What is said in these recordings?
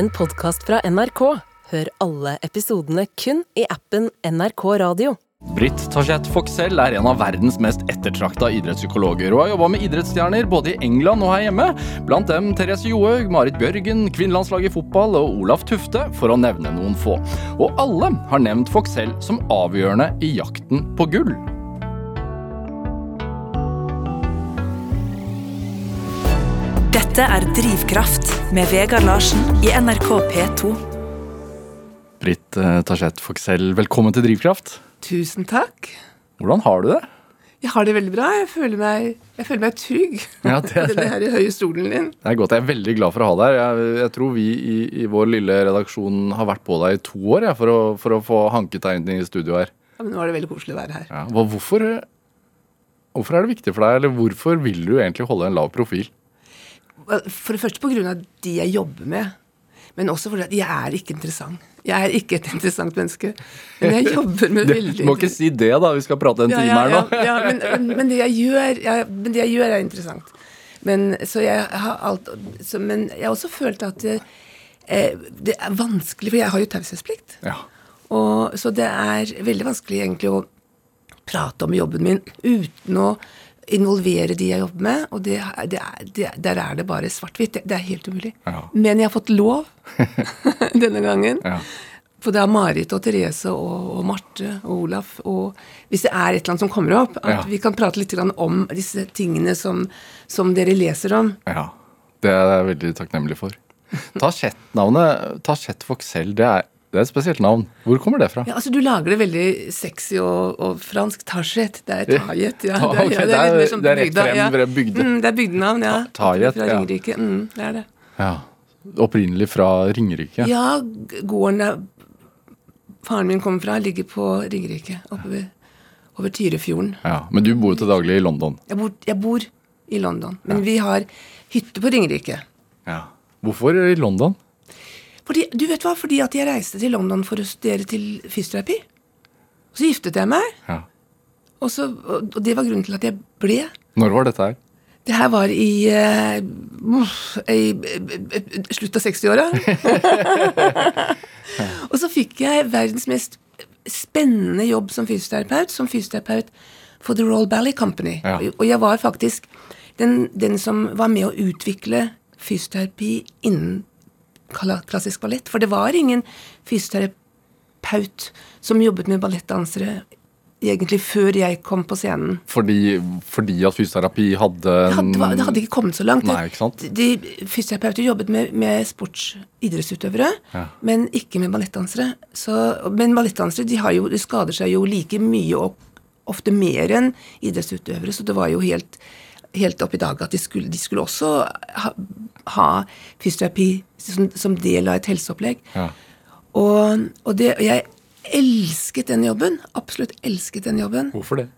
en podkast fra NRK. Hør alle episodene kun i appen NRK Radio. Britt Tajet Foxell er en av verdens mest ettertrakta idrettspsykologer, og har jobba med idrettsstjerner både i England og her hjemme. Blant dem Therese Johaug, Marit Bjørgen, kvinnelandslaget i fotball og Olaf Tufte, for å nevne noen få. Og alle har nevnt Foxell som avgjørende i jakten på gull. Dette er Drivkraft med Vegard Larsen i NRK P2. Britt eh, Tajette Foxell, velkommen til Drivkraft. Tusen takk. Hvordan har du det? Jeg har det veldig bra. Jeg føler meg, jeg føler meg trygg. Ja, det er I den her høye stolen din. Det er godt. Jeg er veldig glad for å ha deg her. Jeg, jeg tror vi i, i vår lille redaksjon har vært på deg i to år ja, for, å, for å få hanket deg inn i studio her. Ja, men nå er det veldig koselig å være her. Ja, hvorfor, hvorfor er det viktig for deg, eller hvorfor vil du egentlig holde en lav profil? For det første på grunn av de jeg jobber med. Men også fordi at jeg er ikke interessant. Jeg er ikke et interessant menneske. Men jeg jobber med veldig Du må ikke si det, da. Vi skal prate en ja, time her nå. ja, ja, men, men, det gjør, men det jeg gjør, er interessant. Men, så jeg har alt, så, men jeg har også følt at det, eh, det er vanskelig, for jeg har jo taushetsplikt. Ja. Og, så det er veldig vanskelig egentlig å prate om jobben min uten å involvere de jeg jobber med. Og det, det er, det, der er det bare svart-hvitt. Det, er helt umulig. Ja. Men jeg har fått lov denne gangen. Ja. For det er Marit og Therese og, og Marte og Olaf og Hvis det er et eller annet som kommer opp, at Ja. vi kan prate litt om disse tingene som, som dere leser om. ja. Det er jeg veldig takknemlig for. Tajette-navnet Tajette Voxel. det er, det er et spesielt navn. Hvor kommer det fra? Ja, altså Du lager det veldig sexy og, og fransk. Tajet. Det er Tajet. Ja, det, er- ok, ja, det er- litt mer sånn det er rett frem, ja. bygde. Mm, det er bygdenavn, ja. Tajet, Fra ja. Ringerike. Mm, det er det. Ja. Opprinnelig fra Ringerike. Ja, gården der faren min kommer fra, ligger på Ringerike. Oppe ved, over Tyrifjorden. Ja, Men du bor jo til daglig i London. Jeg bor, jeg bor i London, men vi har hytte på Ringerike. Ja. Hvorfor i London? Fordi, du vet hva? Fordi at jeg reiste til London for å studere til fysioterapi. Så giftet jeg meg, Ja. og, så, og det var grunnen til at jeg ble. Når var dette her? Det her var i, uh, i uh, slutt av 60-åra. og så fikk jeg verdens mest spennende jobb som fysioterapeut, som fysioterapeut for The Royal Ballet Company. Ja. Og jeg var faktisk den, den som var med å utvikle fysioterapi innen klassisk ballett. For det var ingen fysioterapeut som jobbet med ballettdansere egentlig før jeg kom på scenen. Fordi, fordi at fysioterapi hadde Det hadde, det hadde ikke kommet så langt. Nei? De fysioterapeuter jobbet med, med sportsidrettsutøvere, Ja. men ikke med ballettdansere. Så- Men ballettdansere de, har jo, de skader seg jo like mye og ofte mer enn idrettsutøvere, så det var jo helt, helt opp i dag at de skulle, de skulle også ha, ha fysioterapi som, som del av et helseopplegg. Ja. Og, og det, jeg elsket den jobben. Absolutt elsket den jobben Hvorfor det?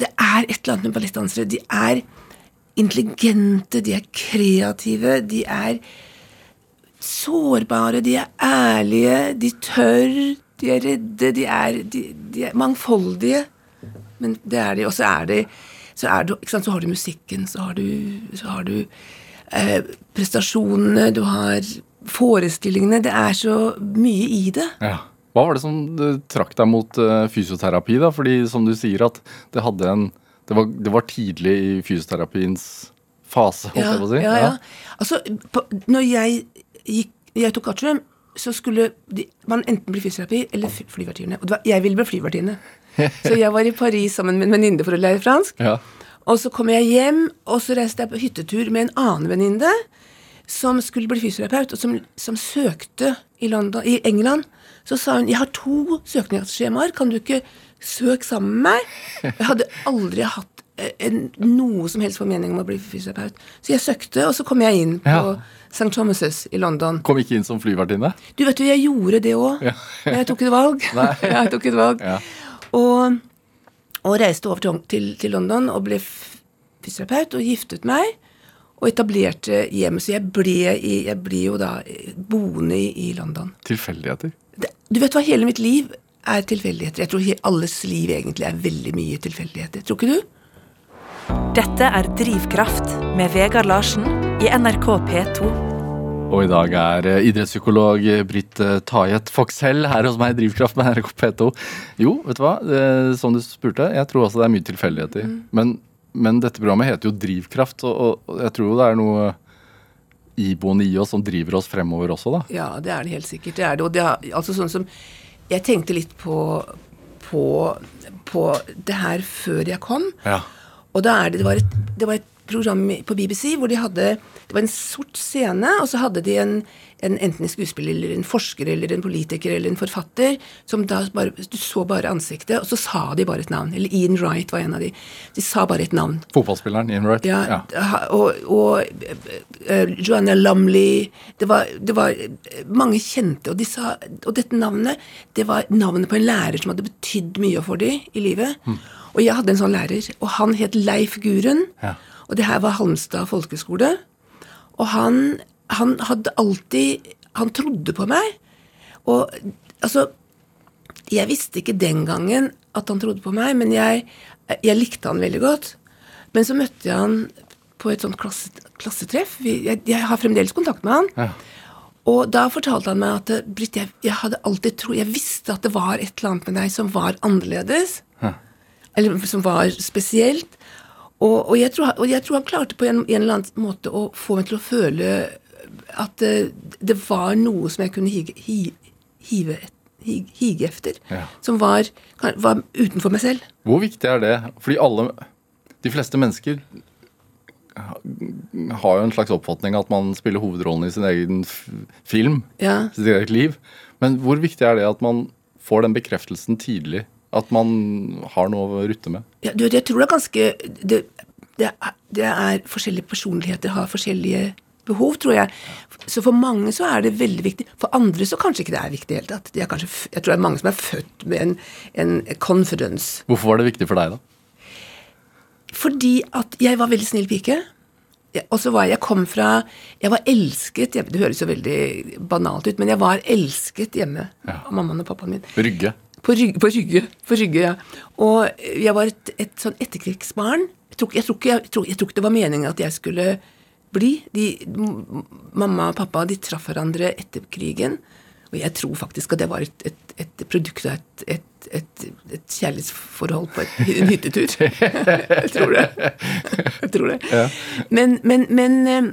det er et eller annet med ballettdansere. De er intelligente, de er kreative, de er sårbare, de er ærlige, de tør, de er redde, de er, de, de er mangfoldige. Men det er de, og så er de så, er du, sant, så har du musikken, så har du, så har du eh, prestasjonene, du har forestillingene. Det er så mye i det. Ja. Hva var det som trakk deg mot eh, fysioterapi, da? Fordi som du sier at det hadde en Det var, det var tidlig i fysioterapiens fase, holdt jeg på å si. Ja, ja. Altså, på, når jeg gikk Jeg tok artium, så skulle de, man enten bli fysioterapi eller fly- flyvertinne. Og det var, jeg ville bli flyvertinne. Så jeg var i Paris sammen med en venninne for å lære fransk. Ja. Og så kom jeg hjem, og så reiste jeg på hyttetur med en annen venninne som skulle bli fysioterapeut, og som, som søkte i, London, i England. Så sa hun jeg har to søknadsskjemaer, kan du ikke søke sammen med meg? Jeg hadde aldri hatt eh, en, noe som helst formening om å bli fysioterapeut. Så jeg søkte, og så kom jeg inn på Ja. St. Thomas' i London. Kom ikke inn som flyvertinne? Du vet jo, jeg gjorde det òg. Ja. Jeg tok et valg. Nei. jeg tok et valg. Ja. Og, og reiste over til, til, til London og ble fysioterapeut og giftet meg. Og etablerte hjemmet. Så jeg ble, i, jeg ble jo da eh, boende i, i London. Tilfeldigheter? Det, du vet hva, hele mitt liv er tilfeldigheter. Jeg tror alles liv egentlig er veldig mye tilfeldigheter. Tror ikke du? Dette er Drivkraft med Vegard Larsen i NRK P2. Og i dag er eh, idrettspsykolog Britt eh, Tajet Foxhell her hos meg i Drivkraft med NRK P2. Jo, vet du hva, Eh, som du spurte, jeg tror også det er mye tilfeldigheter. Men, men dette programmet heter jo Drivkraft, og, og- jeg tror det er noe iboende i oss som driver oss fremover også, da. Ja, det er det helt sikkert. Det er det. Og det er, altså sånn som Jeg tenkte litt på, på, på det her før jeg kom. Ja. Og da er det, det, var et, det var et program på BBC hvor de hadde Det var en sort scene, og så hadde de en, en enten en skuespiller eller en forsker eller en politiker eller en forfatter som da bare Du så bare ansiktet, og så sa de bare et navn. Eller Ian Wright var en av de. De sa bare et navn. Fotballspilleren Ian Wright. Ja, ja. Og, og uh, Joanna Lumley det var, det var eh, mange kjente, og, de sa, og dette navnet det var navnet på en lærer som hadde betydd mye for dem i livet. Og jeg hadde en sånn lærer, og han het Leif Guren. Ja. Og det her var Halmstad folkeskole. Og han, han hadde alltid Han trodde på meg. Og altså Jeg visste ikke den gangen at han trodde på meg, men jeg, jeg likte han veldig godt. Men så møtte jeg han på et sånt klasse, klassetreff. Vi, jeg, jeg har fremdeles kontakt med han. Ja. Og da fortalte han meg at Britt, jeg, jeg hadde alltid tro, jeg visste at det var et eller annet med deg som var annerledes. Eller som var spesielt. Og, og, jeg tror, og jeg tror han klarte på en, en eller annen måte å få meg til å føle at det, det var noe som jeg kunne hige, hi, hive, hige, hige efter. Ja. Som var, var utenfor meg selv. Hvor viktig er det? Fordi alle De fleste mennesker har jo en slags oppfatning at man spiller hovedrollen i sin egen film. Ja. Sitt eget liv. Men hvor viktig er det at man får den bekreftelsen tidlig? At man har noe å rutte med? Ja, du jeg tror det er ganske det, det, er, det er forskjellige personligheter har forskjellige behov, tror jeg. Så for mange så er det veldig viktig. For andre så kanskje ikke det er viktig i det hele tatt. Jeg tror det er mange som er født med en, en confidence. Hvorfor var det viktig for deg, da? Fordi at jeg var veldig snill pike. Og så var jeg kom fra Jeg var elsket hjemme. Det høres jo veldig banalt ut, men jeg var elsket hjemme Ja. av mammaen og pappaen min. Rygge. På Rygge, på Rygge, på Rygge ja. Og jeg var et, et sånn etterkrigsbarn. Jeg tror, jeg, tror ikke, jeg, tror, jeg tror ikke det var meningen at jeg skulle bli. De, mamma og pappa de traff hverandre etter krigen. Og jeg tror faktisk at det var et, et, et produkt av et, et, et, et kjærlighetsforhold på en hyttetur. jeg tror det. Jeg tror det. Men, men, men eh,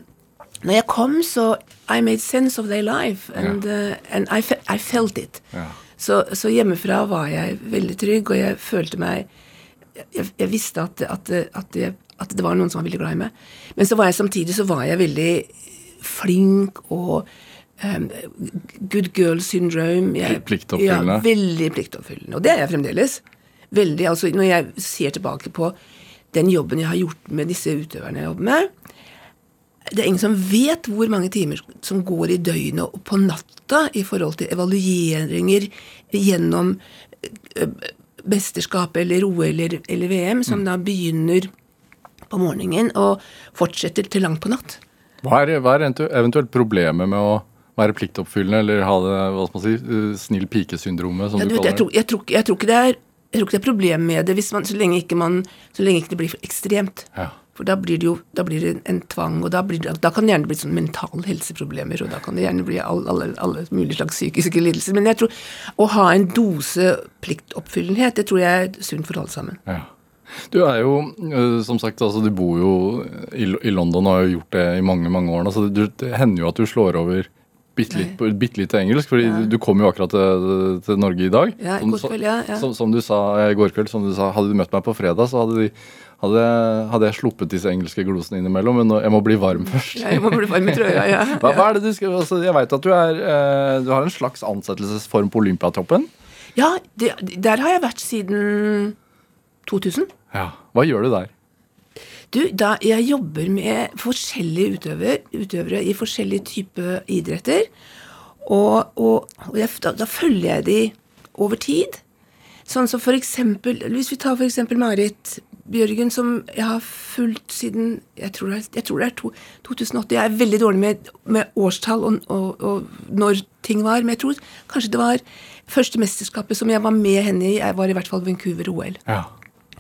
når jeg kom, så I made sense of their life, and, uh, and I, fe I felt it. Ja. Så, så hjemmefra var jeg veldig trygg, og jeg følte meg Jeg, jeg visste at, at, at, jeg, at det var noen som var veldig glad i meg. Men så var jeg samtidig så var jeg veldig flink og um, good girl syndrome. Jeg, Pliktoppfyllende. Ja, veldig pliktoppfyllende. Og det er jeg fremdeles. Veldig, altså Når jeg ser tilbake på den jobben jeg har gjort med disse utøverne jeg jobber med, det er ingen som vet hvor mange timer som går i døgnet og på natta i forhold til evalueringer gjennom ø, mesterskap eller OL eller, eller VM, som da begynner på morgenen og fortsetter til langt på natt. Hva er, hva er eventuelt problemet med å være pliktoppfyllende eller ha det hva skal man si, uh, snill pike-syndromet, som Ja, du du jeg, kaller tror, det? jeg, tror, jeg tror ikke det er jeg tror ikke det er problem med det man, så, lenge man, så lenge ikke det blir for ekstremt. Ja. For da blir det jo da blir det en tvang, og da, blir det, da kan det gjerne bli sånn mental helseproblemer, og da kan det gjerne bli alle, alle, alle mulige slags psykiske lidelser. Men jeg tror å ha en dose pliktoppfyllenhet, det tror jeg er sunt for alle sammen. Ja. Du er jo, øh, som sagt, altså du bor jo i, London og har jo gjort det i mange mange år så det, det hender jo at du slår over bitte litt, bitte litt til engelsk, fordi du kom jo akkurat til, til Norge i dag. Ja, i går kveld, ja, ja. Som, som du sa i går kveld, som du sa, hadde du møtt meg på fredag, så hadde, de, hadde, hadde jeg sluppet disse engelske glosene innimellom, men nå, jeg må bli varm først. Ja, jeg må bli varm i trøya, ja. Hva, hva er det du skal, altså, jeg vet at du, er, eh, du har en slags ansettelsesform på Olympiatoppen. Ja, det, der har jeg vært siden 2000. Ja. Hva gjør du der? Du, da jeg jobber med forskjellige utøver, utøvere i forskjellige typer idretter, og, og, og jeg, da, da følger jeg de over tid. Sånn som for eksempel, Hvis vi tar for eksempel Marit Bjørgen, som jeg har fulgt siden jeg tror det er, jeg tror det er to, 2008. Jeg er veldig dårlig med, med årstall og, og, og når ting var, men jeg tror kanskje det var første mesterskapet som jeg var med henne i, jeg var i hvert fall Vancouver-OL. Ja.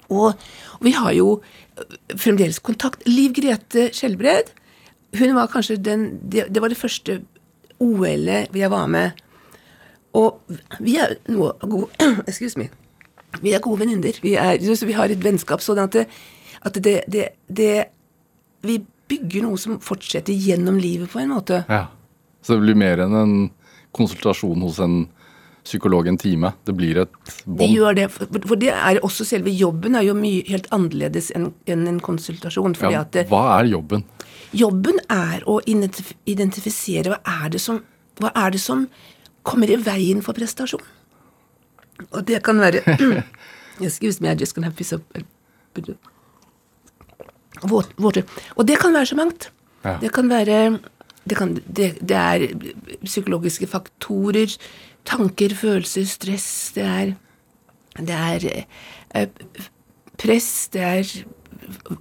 Og, og vi har jo øh, fremdeles kontakt. Liv Grete Skjelbred hun var kanskje den Det, det var det første OL-et jeg var med. Og vi er noe gode Excuse me. Vi er gode venninner. Vi, vi har et vennskap sånn at det, at det, det, det Vi bygger noe som fortsetter gjennom livet, på en måte. Ja. Så det blir mer enn en konsultasjon hos en psykolog en time. Det blir et Det bånd. gjør det, for, for det er også selve jobben er jo mye helt annerledes enn en, en konsultasjon. fordi Ja, at det, hva er jobben? Jobben er å identif identifisere hva er, det som, hva er det som kommer i veien for prestasjon. Og det kan være Excuse me, I just gonna have piece of Water. Og det kan være så mangt. Ja. Det kan være det, kan, det, det er psykologiske faktorer, tanker, følelser, stress, det er Det er eh, press, det er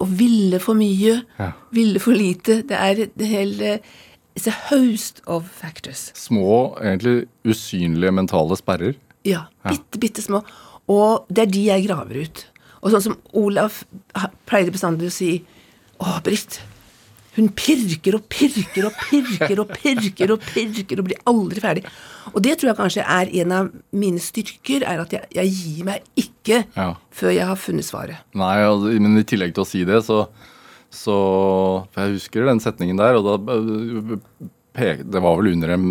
å ville for mye, Ja. ville for lite. Det er det hele It's a host of factors. Små, egentlig usynlige mentale sperrer. Ja, bitte, bitte små. Og det er de jeg graver ut. Og sånn som Olaf pleide bestandig å si Å, Britt, hun pirker og pirker og pirker og pirker og pirker og blir aldri ferdig. Og det tror jeg kanskje er en av mine styrker, er at jeg, jeg gir meg ikke Ja. før jeg har funnet svaret. Nei, men i tillegg til å si det, så, så jeg husker den setningen der, og da pek, Det var vel under en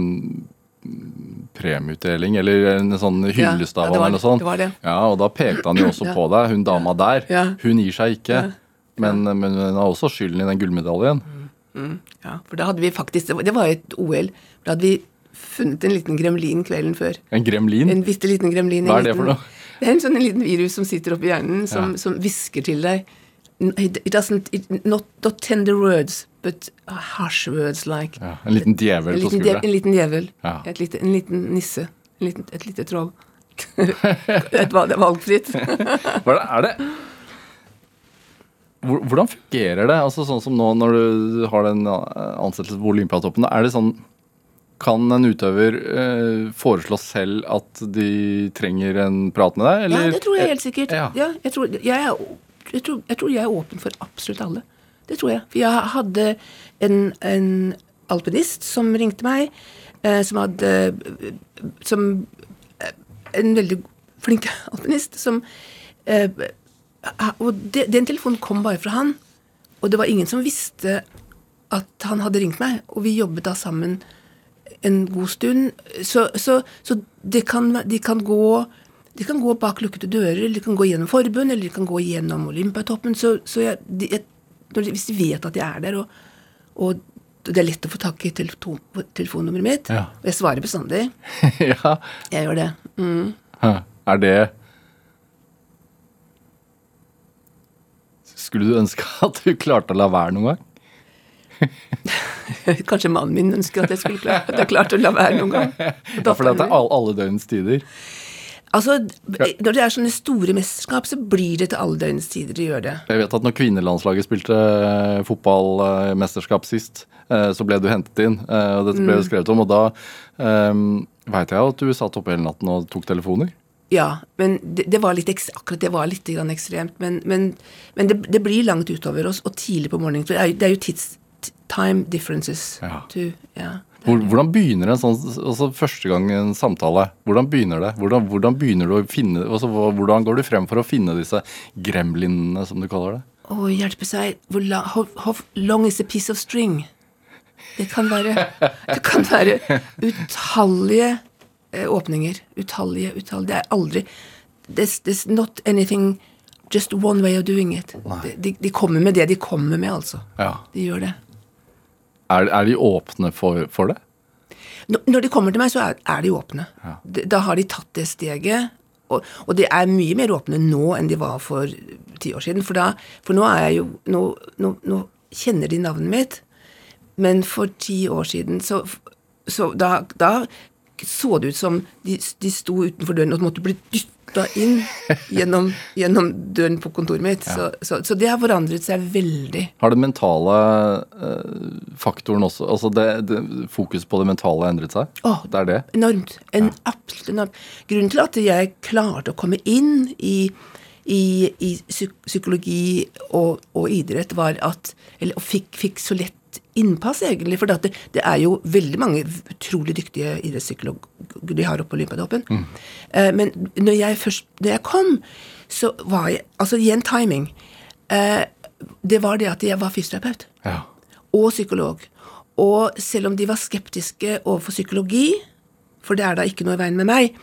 premieutdeling, eller en sånn hyllest av ja, ham. eller noe sånt. Det det. Ja, og da pekte han jo også Ja. på deg, hun dama der. Ja. Hun gir seg ikke. Men, men hun har også skylden i den gullmedaljen. Ja, For da hadde vi faktisk Det var, jo et OL. Da hadde vi funnet en liten gremlin kvelden før. En gremlin. En bitte liten gremlin. Hva er det liten- for noe? Det er en sånn en liten virus som sitter oppi hjernen, som, hvisker til deg. It it doesn't, it, not, not tender words, but harsh words like Ja, en liten djevel en, på liten en liten djevel. Ja. Lite, en liten nisse. En liten, et lite troll. et valgfritt. Er det? Det Hvordan fungerer det? Altså Sånn som nå når du har den eh, ansettelsen på Olympiatoppen. Er det sånn Kan en utøver eh, foreslå selv at de trenger en prat med deg, eller? Ja, det tror jeg helt sikkert. Ja. Ja, jeg, tror, jeg, er, jeg, tror, jeg tror jeg er åpen for absolutt alle. Det tror jeg. For jeg hadde en, en alpinist som ringte meg, eh, som hadde Som eh, En veldig flink alpinist som eh, Og den telefonen kom bare fra han. Og det var ingen som visste at han hadde ringt meg. Og vi jobbet da sammen en god stund. Så, så, så det kan, de kan gå de kan gå bak lukkede dører, eller de kan gå gjennom forbund, eller de kan gå gjennom Olympiatoppen. Så, så jeg, de, jeg, de, hvis de vet at jeg er der, og, og det er lett å få tak i telefon, telefonnummeret mitt Ja. Og jeg svarer bestandig. ja. Jeg gjør det. Mm. Er det Skulle du ønske at du klarte å la være noen gang? Kanskje mannen min ønsker at jeg skulle klart, at klarte å la være noen gang. Ja, for det er alle, alle døgnets tider. Altså, Når det er sånne store mesterskap, så blir det til alle døgnets tider de gjør det. Jeg vet at når kvinnelandslaget spilte eh, fotballmesterskap sist, eh, så ble du hentet inn, eh, og dette ble det skrevet om, og da um, veit jeg at du satt oppe hele natten og tok telefoner. Ja, men det, det var litt, akkurat det var litt grann ekstremt. Men, men, men det, det blir langt utover oss, og tidlig på morgenen. For det er, jo- det er jo tids, time differences. Ja. To, yeah. Hvordan begynner en sånn altså første gang en samtale? Hvordan begynner det? Hvordan, hvordan begynner du å finne altså, Hvordan går du frem for å finne disse gremlinene, som du kaller det? Å hjelpe seg hvor la, how, how long is a piece of string? Det kan være, det kan være utallige eh, åpninger. Utallige, utallige. Det er aldri there's, there's not anything Just one way of doing it. De, de, de kommer med det de kommer med, altså. Ja. De gjør det. Er, er de åpne for, for det? Når de kommer til meg, så er, er de åpne. Ja. Da har de tatt det steget. Og, og de er mye mer åpne nå enn de var for ti år siden. For, da, for nå er jeg jo nå, nå, nå kjenner de navnet mitt. Men for ti år siden så, så da, da så det ut som de, de sto utenfor døren og måtte bli dytta inn gjennom, gjennom døren på kontoret mitt. Så, så, så det har forandret seg veldig. Har den mentale eh, faktoren også altså det, det, Fokus på det mentale har endret seg? Åh, Det er det? Enormt. En absolutt enormt. Grunnen til at jeg klarte å komme inn i, i, i psykologi og, og idrett, var at Eller fikk, fikk så lett innpass, egentlig. For det, det er jo veldig mange utrolig dyktige idrettspsykologer de har oppe på Olympiatoppen. Uh, men når jeg først når jeg kom, så var jeg Altså igjen timing. Uh, det var det at jeg var fysioterapeut Ja. og psykolog. Og selv om de var skeptiske overfor psykologi, for det er da ikke noe i veien med meg,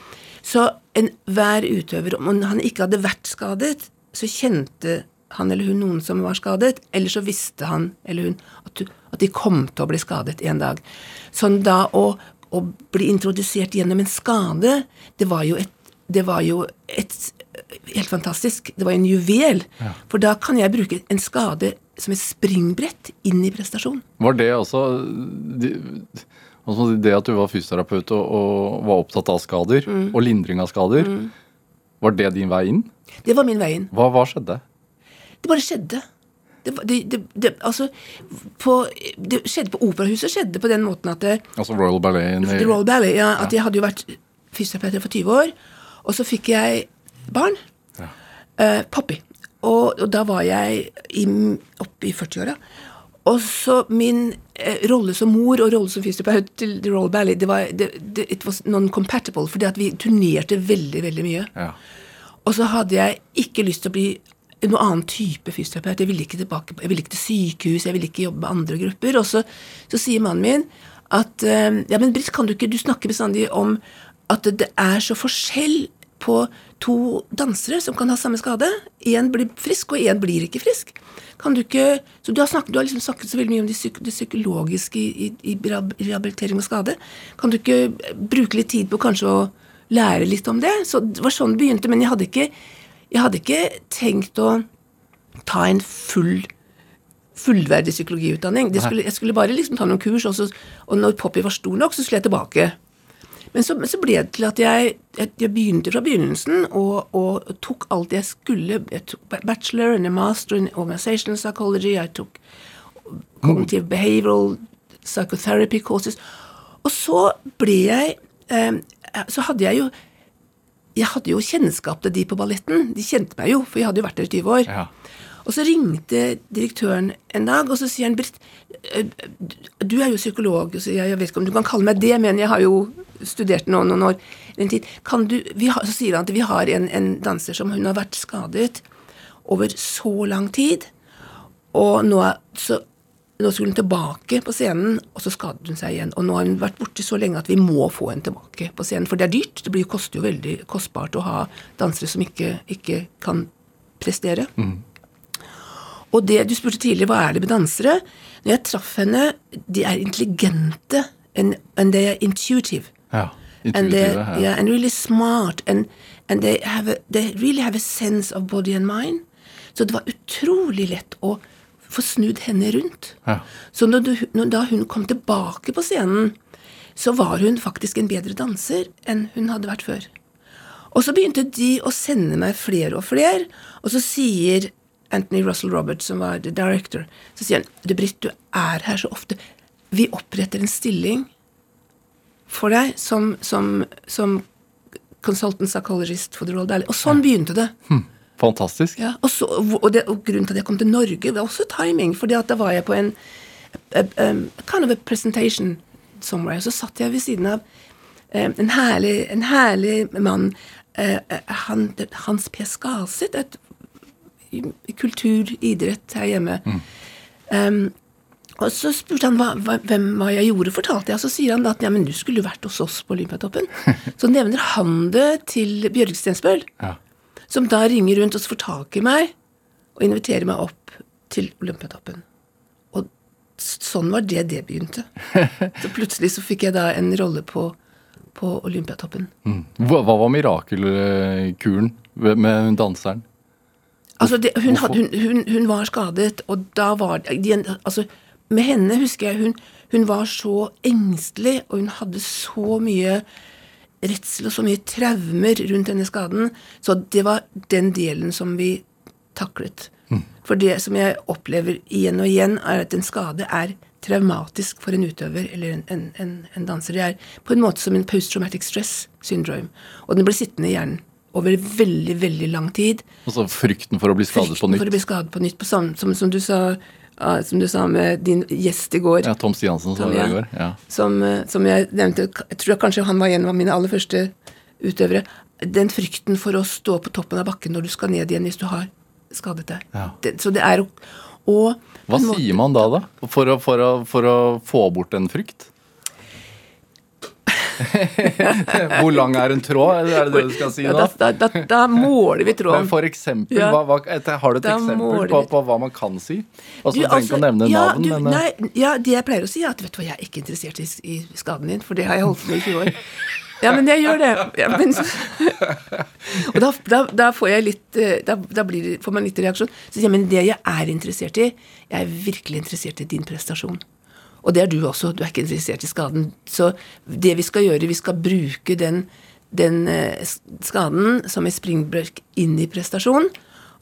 så enhver utøver, om han ikke hadde vært skadet, så kjente han eller hun noen som var skadet, eller så visste han eller hun at, du, at de kom til å bli skadet en dag. Sånn da å, å bli introdusert gjennom en skade, det var jo et, det var jo et helt fantastisk. Det var en juvel. For da kan jeg bruke en skade som et springbrett inn i prestasjon. Var det altså Det at du var fysioterapeut og, og var opptatt av skader, Mm. og lindring av skader, var det din vei inn? Det var min vei inn. Hva, hva skjedde? Det bare skjedde. Det, det, det, altså, på, det skjedde på Operahuset skjedde på den måten at det, Altså Royal Ballet i Royal Ballet, ja, at jeg hadde jo vært fysioterapeut for 20 år, og så fikk jeg barn. Eh, Poppy. Og, og da var jeg i, oppe i 40-åra. Og så min eh, rolle som mor og rolle som fysioterapeut til The Royal Ballet, det var, det, det, it was non-compatible, fordi at vi turnerte veldig, veldig mye. Ja. Og så hadde jeg ikke lyst til å bli noen annen type fysioterapeut. Jeg ville ikke tilbake, jeg ville ikke til sykehus, jeg ville ikke jobbe med andre grupper. Og så, så sier mannen min at eh, ja, men Britt, kan du ikke Du snakker bestandig om at det er så forskjell på to dansere som kan ha samme skade. Én blir frisk, og én blir ikke frisk. Kan du ikke Så du har, snakket, du har liksom snakket så veldig mye om det, psyk, psykologiske i, i, i rehabilitering og skade. Kan du ikke bruke litt tid på kanskje å lære litt om det? Så det var sånn det begynte, men jeg hadde ikke, jeg hadde ikke tenkt å ta en full fullverdig psykologiutdanning. Det skulle, jeg skulle bare liksom ta noen kurs, og, så, og når Poppy var stor nok, så skulle jeg tilbake. Men så, men så ble det til at jeg, jeg, jeg begynte fra begynnelsen og, og tok alt jeg skulle. Jeg tok bachelor and a master in organizational psychology. Jeg tok cognitive behavioral psychotherapy courses. Og så ble jeg eh, Så hadde jeg jo jeg hadde jo kjennskap til de på balletten. De kjente meg jo, for jeg hadde jo vært der i 20 år. Ja. Og så ringte direktøren en dag, og så sier han Britt, eh, du er jo psykolog, og så jeg, jeg vet ikke om du kan kalle meg det, men jeg har jo studert nå noen år. En tid. Kan du, vi har, så sier han at vi har en, en danser som hun har vært skadet over så lang tid, og nå, så, nå skulle hun tilbake på scenen, og så skadet hun seg igjen. Og nå har hun vært borte så lenge at vi må få henne tilbake på scenen. For det er dyrt. Det blir, koster jo veldig kostbart å ha dansere som ikke, ikke kan prestere. Og det du spurte tidligere, hva er det med dansere? Når jeg traff henne, de er intelligente, and, and they are intuitive. ja. And they, Intuitive. Ja. yeah, and really smart, and, and they, have a, they really have a sense of body and mind. Så det var utrolig lett å få snudd henne rundt. Ja. Så når du, når, da hun kom tilbake på scenen, så var hun faktisk en bedre danser enn hun hadde vært før. Og så begynte de å sende meg flere og flere, og så sier Anthony Russell Roberts, som var the director, så sier han du Britt, du er her så ofte. Vi oppretter en stilling for deg som, som, som consultant psychologist for The Royal Dally. Og sånn begynte det. Fantastisk. Ja, og, så, og, det, og grunnen til at jeg kom til Norge, var også timing. fordi at da var jeg på en a, a, kind of a presentation somewhere. Og Så satt jeg ved siden av um, en, herlig, en herlig mann. eh, han, Hans P. Skalseth. et kultur, idrett her hjemme. Um, og så spurte han hva, hva, hvem hva jeg gjorde, fortalte jeg. Og Så sier han da at ja, men du skulle vært hos oss på Olympiatoppen. Så nevner han det til Bjørg Stensbøl Ja. Som da ringer rundt og får tak i meg og inviterer meg opp til Olympiatoppen. Og sånn var det det begynte. Så plutselig så fikk jeg da en rolle på, på Olympiatoppen. Mm. Hva, hva var mirakelkuren med danseren? Altså, det, hun, had, hun, hun, hun var skadet, og da var det altså, Med henne husker jeg hun, hun var så engstelig, og hun hadde så mye redsel og så mye traumer rundt denne skaden. Så det var den delen som vi taklet. For det som jeg opplever igjen og igjen, er at en skade er traumatisk for en utøver eller en, en, en, en danser. Det er på en måte som en post-traumatic stress syndrome. Og den blir sittende i hjernen over veldig, veldig lang tid. Altså frykten for å bli skadet på nytt? Frykten for å bli skadet på nytt. På samme, som, som du sa, ah, som du sa med din gjest i går, Ja, Tom Stiansen som i går. Ja. som, eh, som jeg nevnte Jeg tror kanskje han var en av mine aller første utøvere. Den frykten for å stå på toppen av bakken når du skal ned igjen hvis du har skadet deg. Ja. Det, så det er å Hva måte- sier man da, da? For å, for, å, for å få bort en frykt? Hvor lang er en tråd? Er det det du skal si Ja, da? da, da, måler vi Men tråden. for eksempel, Ja. hva, har du et eksempel på, på hva man kan si? Altså, Du, trenger ikke å nevne ja, navn, du, men eh, nei, ja, det jeg pleier å si, er at vet du hva, jeg er ikke interessert i, i skaden din, for det har jeg holdt på med i 20 år. Ja, men jeg gjør det. Ja, men, og da, da, da får jeg litt eh, Da, da blir, får man litt reaksjon. Så sier jeg, men det jeg er interessert i, jeg er virkelig interessert i din prestasjon. Og det er du også. Du er ikke interessert i skaden. Så det vi skal gjøre, vi skal bruke den, den eh, skaden som et springbrøk inn i prestasjon.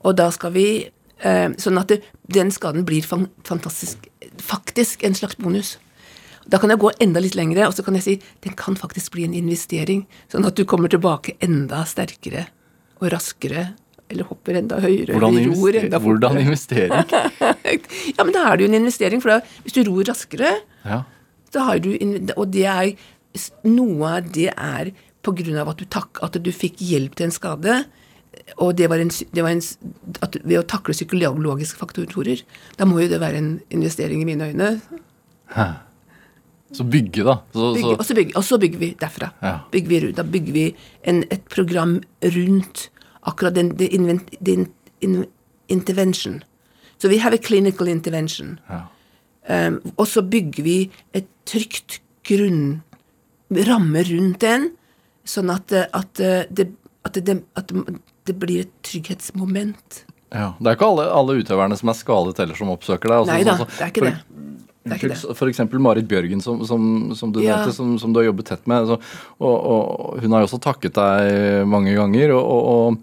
Og da skal vi eh, Sånn at det, den skaden blir fantastisk Faktisk en slags bonus. Da kan jeg gå enda litt lengre, og så kan jeg si den kan faktisk bli en investering. Sånn at du kommer tilbake enda sterkere og raskere. Eller hopper enda høyere. hvordan, eller ror enda fortere. hvordan investering? Ja, men da er det jo en investering. For da, hvis du ror raskere, Ja. da har du Og det er Noe av det er på grunn av at du, tak, at du fikk hjelp til en skade. Og det var en, det var en at Ved å takle psykologiske faktorer, da må jo det være en investering i mine øyne. Så bygge, da. Så, Bygge, og, så, så bygge, og så bygger vi derfra. Ja. Bygger vi, da bygger vi en, et program rundt akkurat den, den, den, den intervention. Så vi har en clinical intervention. ja. Um, og så bygger vi et trygt grunn, ramme rundt den, sånn at, at, det, at, det, at det blir et trygghetsmoment. Ja. Det er ikke alle, alle utøverne som er skadet eller som oppsøker deg. altså, Nei da, sånn- det er ikke for, det. Eksempel Marit Bjørgen, som, som, som du Ja. nevnte, som, som du har jobbet tett med. Så, og, og hun har jo også takket deg mange ganger. og, og,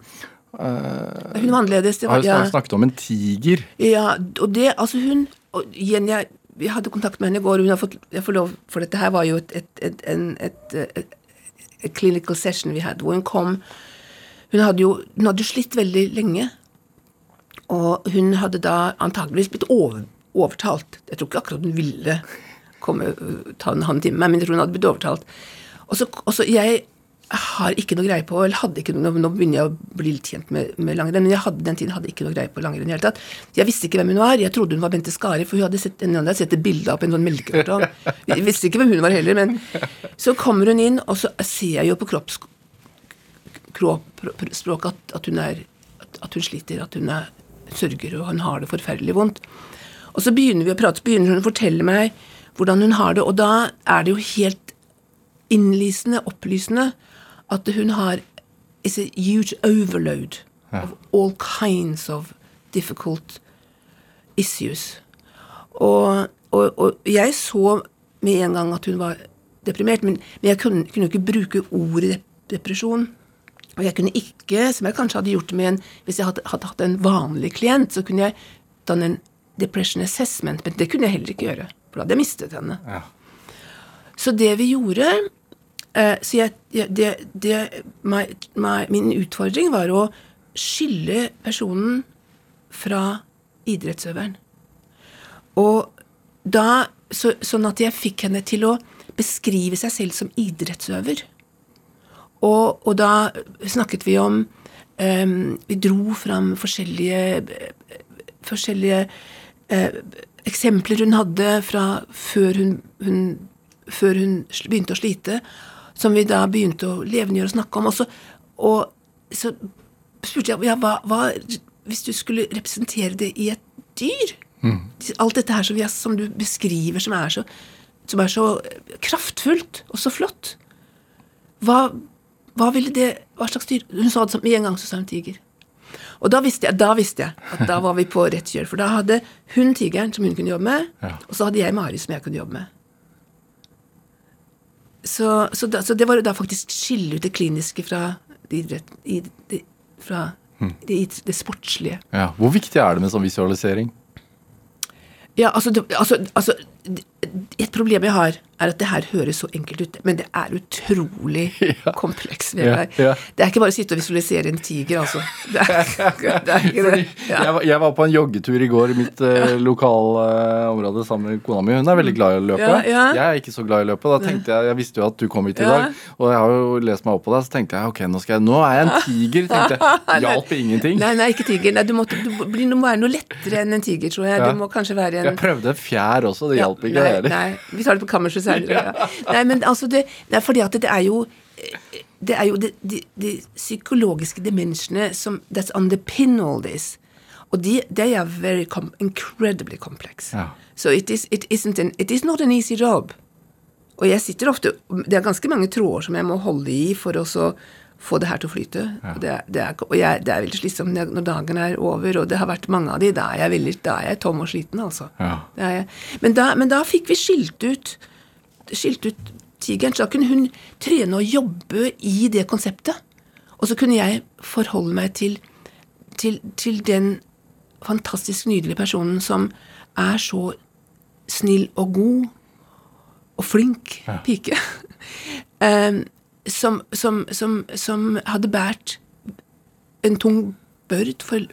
og Hun var annerledes. Det har var, jo ja, snakket om en tiger. ja, og det, altså hun og igjen, jeg, Vi hadde kontakt med henne i går, hun har fått jeg får lov, for dette her var jo et, et, et, en, et clinical session vi hadde, hvor hun kom Hun hadde jo hun hadde slitt veldig lenge. Og hun hadde da antageligvis blitt over, overtalt. Jeg tror ikke akkurat hun ville komme, ta en halvtime med meg, men jeg tror hun hadde blitt overtalt. Og så, jeg har ikke noe greie på, eller hadde ikke noe, Nå begynner jeg å bli litt kjent med, med langrenn, men jeg hadde den tiden hadde ikke noe greie på langrenn i det hele tatt. Jeg visste ikke hvem hun var. Jeg trodde hun var Bente Skari, for hun hadde sett, hun hadde sett et bilde av en sånn melkekartong. Jeg visste ikke hvem hun var heller, men så kommer hun inn, og så ser jeg jo på kropps, kroppsspråket at, at, at, at hun sliter, at hun er, sørger, og hun har det forferdelig vondt. Og så begynner vi å prate, så begynner hun å fortelle meg hvordan hun har det, og da er det jo helt innlysende, opplysende, at hun har It's a huge overload of all kinds of difficult issues. Og, og, og jeg så med en gang at hun var deprimert, men, men jeg kunne, kunne ikke bruke ordet depresjon. Og jeg kunne ikke, som jeg kanskje hadde gjort med en Hvis jeg hadde, hadde hatt en vanlig klient, så kunne jeg danne en depression assessment, men det kunne jeg heller ikke gjøre, for da hadde jeg mistet henne. Ja. Så det vi gjorde eh, så jeg, det, det, my, my, Min utfordring var å skille personen fra idrettsøveren. Og da, så, Sånn at jeg fikk henne til å beskrive seg selv som idrettsøver. Og, og da snakket vi om eh, Vi dro fram forskjellige, forskjellige eh, eksempler hun hadde fra før hun, hun, før hun begynte å slite, som vi da begynte å levendegjøre og snakke om. Og så, og så spurte jeg ja, hva, hva hvis du skulle representere det i et dyr? Alt dette her som, vi, som du beskriver, som er, så, som er så kraftfullt og så flott. Hva, hva ville det Hva slags dyr? Hun sa det som- med en gang, så sa hun tiger. Og da visste, jeg, da visste jeg at da var vi på rett kjør. For da hadde hun tigeren som hun kunne jobbe med, Ja. og så hadde jeg Mari som jeg kunne jobbe med. Så, så, da, så det var da faktisk skille ut det kliniske fra det, idrett, i, det, fra det, id- det sportslige. Ja. Hvor viktig er det med sånn visualisering? Ja, altså, det, altså, altså det- Et problem jeg har, er at det her høres så enkelt ut, men det er utrolig kompleks. Ja, ja. Det er ikke bare å sitte og visualisere en tiger, altså. Det er, det er ikke det. Ja. Jeg, var- jeg var på en joggetur i går i mitt uh, lokalområde sammen med kona mi. Hun er veldig glad i å løpe. Ja, ja. Jeg er ikke så glad i å løpe. Da tenkte jeg, jeg visste jo at du kom hit i Ja. dag, og jeg har jo lest meg opp på deg, så tenkte jeg ok, nå, skal jeg, nå er jeg en tiger. tenkte jeg. Hjalp ingenting. Nei, nei, ikke tiger. Nei, du, måtte, du du må være noe lettere enn en tiger, tror jeg. Ja. Du må kanskje være en Jeg prøvde en fjær også, det Ja, hjalp ikke. nei, Nei, vi tar det på kammerset senere. Ja. Nei, men altså det, det er fordi at det er jo det er jo de, de, de psykologiske dimensjene som That's underpin all this. Og de, they are very com incredibly complex. Ja. So it is, it, an, it is not an easy job. Og jeg sitter ofte Det er ganske mange tråder som jeg må holde i for å så få det her til å flyte. Og Det, det er, og jeg, det er veldig slitsomt når dagen er over, og det har vært mange av de. Da er jeg, veldig, da er jeg tom og sliten, altså. Ja. Men, da, men da fikk vi skilt ut skilt ut tigeren, så da kunne hun trene og jobbe i det konseptet. Og så kunne jeg forholde meg til, til, til den fantastisk nydelige personen som er så snill og god og flink pike. Em, som, som, som, som hadde båret en tung børd for,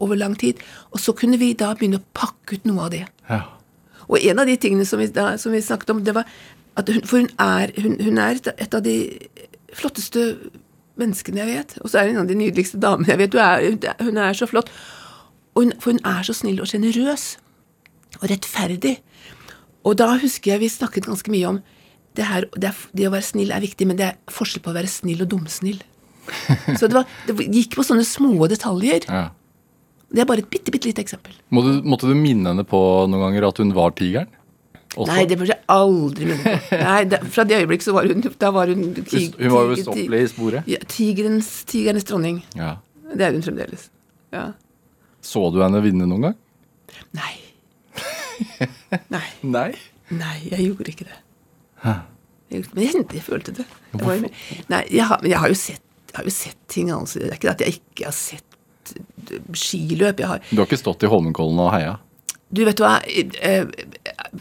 over lang tid. Og så kunne vi da begynne å pakke ut noe av det. Ja. Og en av de tingene som vi, da, som vi snakket om, det var at hun, For hun er, hun, hun er et, av de flotteste menneskene jeg vet. Og så er hun en av de nydeligste damene jeg vet. Hun er, hun er så flott. Hun, for hun er så snill og sjenerøs. Og rettferdig. Og da husker jeg vi snakket ganske mye om det her, det, er, det å være snill er viktig, men det er forskjell på å være snill og dumsnill. Så det, var, det gikk på sånne små detaljer. Ja. Det er bare et bitte, bitte lite eksempel. Må du, måtte du minne henne på noen ganger at hun var tigeren? Også? Nei, det burde jeg aldri minne på. Nei, det, fra det øyeblikk så var hun Da var hun tig- Hun var ustoppelig i sporet. Ja, tigerens, tigernes dronning. Ja. Det er hun fremdeles. Ja. Så du henne vinne noen gang? Nei. Nei. Nei. Nei, jeg gjorde ikke det. Jeg, men jeg, følte det. Jeg var, nei, jeg har, men jeg har jo sett, har jo sett ting, altså. Det er ikke det at jeg ikke har sett eh, skiløp. Har Du har ikke stått i Holmenkollen og heia? Du, vet du hva eh,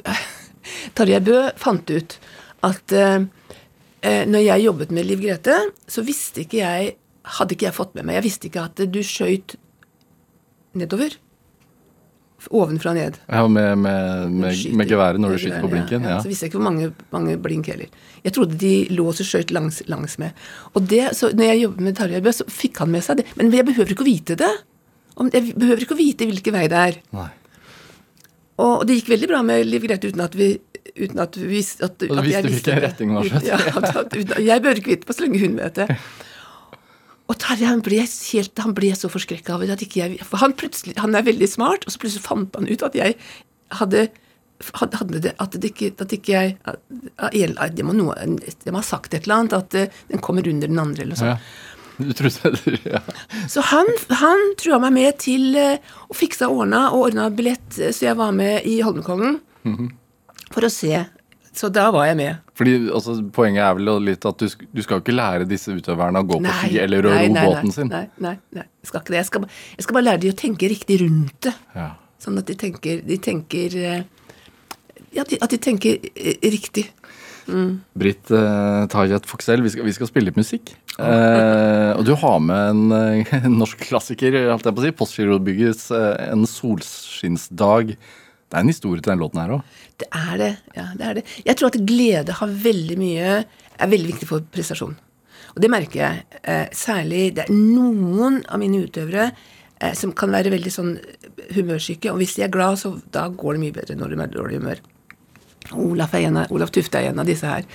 Tarjei Bø fant ut at eh, når jeg jobbet med Liv Grete, så visste ikke jeg Hadde ikke jeg fått med meg Jeg visste ikke at du skøyt nedover. Ovenfra og ned. Ja, med, med, med, med geværet når du skyter på blinken? Ja, Ja. Så visste jeg ikke hvor mange, mange blink heller. Jeg trodde de lå og skjøt langs, langs med. Og det, så når jeg jobbet med Tarjei Bø, så fikk han med seg det. Men jeg behøver ikke å vite det. Jeg behøver ikke å vite hvilken vei det er. Nei. Og det gikk veldig bra med Liv Grete uten at vi uten at vi visste at, at visste hvilken retning det var skjøt. Ja, at, at, jeg behøver ikke vite på så lenge hun vet det. Og Tarjei han ble, helt, han ble så forskrekka over at ikke jeg For han han er veldig smart, og så plutselig fant han ut at jeg hadde hadde det, at det ikke, at ikke jeg at, jeg, må noe, må ha sagt et eller annet, at eh, den kommer under den andre, eller noe sånt. Ja. Du trodde ja. Så han, han trua meg med til eh, å fikse ordna, og ordna billett, eh, så jeg var med i Holmenkollen for å se. Så da var jeg med. Fordi altså, Poenget er vel litt at du, du skal ikke lære disse utøverne å gå på ski eller å ro nei, nei, båten sin. Nei, nei, nei, jeg skal ikke det. Jeg skal, jeg skal bare lære de å tenke riktig rundt det. Ja. Sånn at de tenker, de tenker eh, Ja, de, at de tenker riktig. riktig. Britt uh, Tajet Foxell, vi vi skal spille litt musikk. Eh, og du har med en, eh, en norsk klassiker, holdt jeg på å si. Postgirobyggets eh, En solskinnsdag. Det er en historie til den låten her òg. Det er det. ja, det er det. Jeg tror at glede har veldig mye er veldig viktig for prestasjon. Og det merker jeg. Eh, særlig det er noen av mine utøvere eh, som kan være veldig sånn humørsyke. Og hvis de er glad, så da går det mye bedre når de er i dårlig humør. Olaf, er av, Olaf Tufte er en av disse her.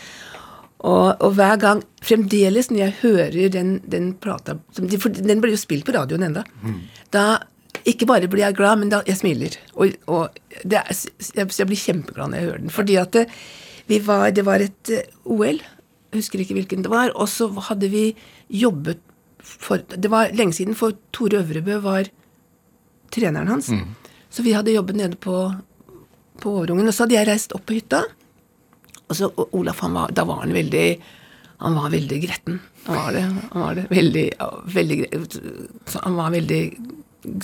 Og, og hver gang, fremdeles når jeg hører den, den plata den blir jo spilt på radioen enda. Da ikke bare blir jeg glad, men da jeg smiler. Og, og det jeg, jeg blir kjempeglad når jeg hører den. Fordi at det, vi var, det var et eh, OL, husker ikke hvilken det var, og så hadde vi jobbet for Det var lenge siden, for Tore Øvrebø var treneren hans. Så vi hadde jobbet nede på, på Overungen. Og så hadde jeg reist opp på hytta. Og så og Olaf, var, da var han veldig Han var veldig gretten. Han var det. Han var det. Veldig, veldig så Han var veldig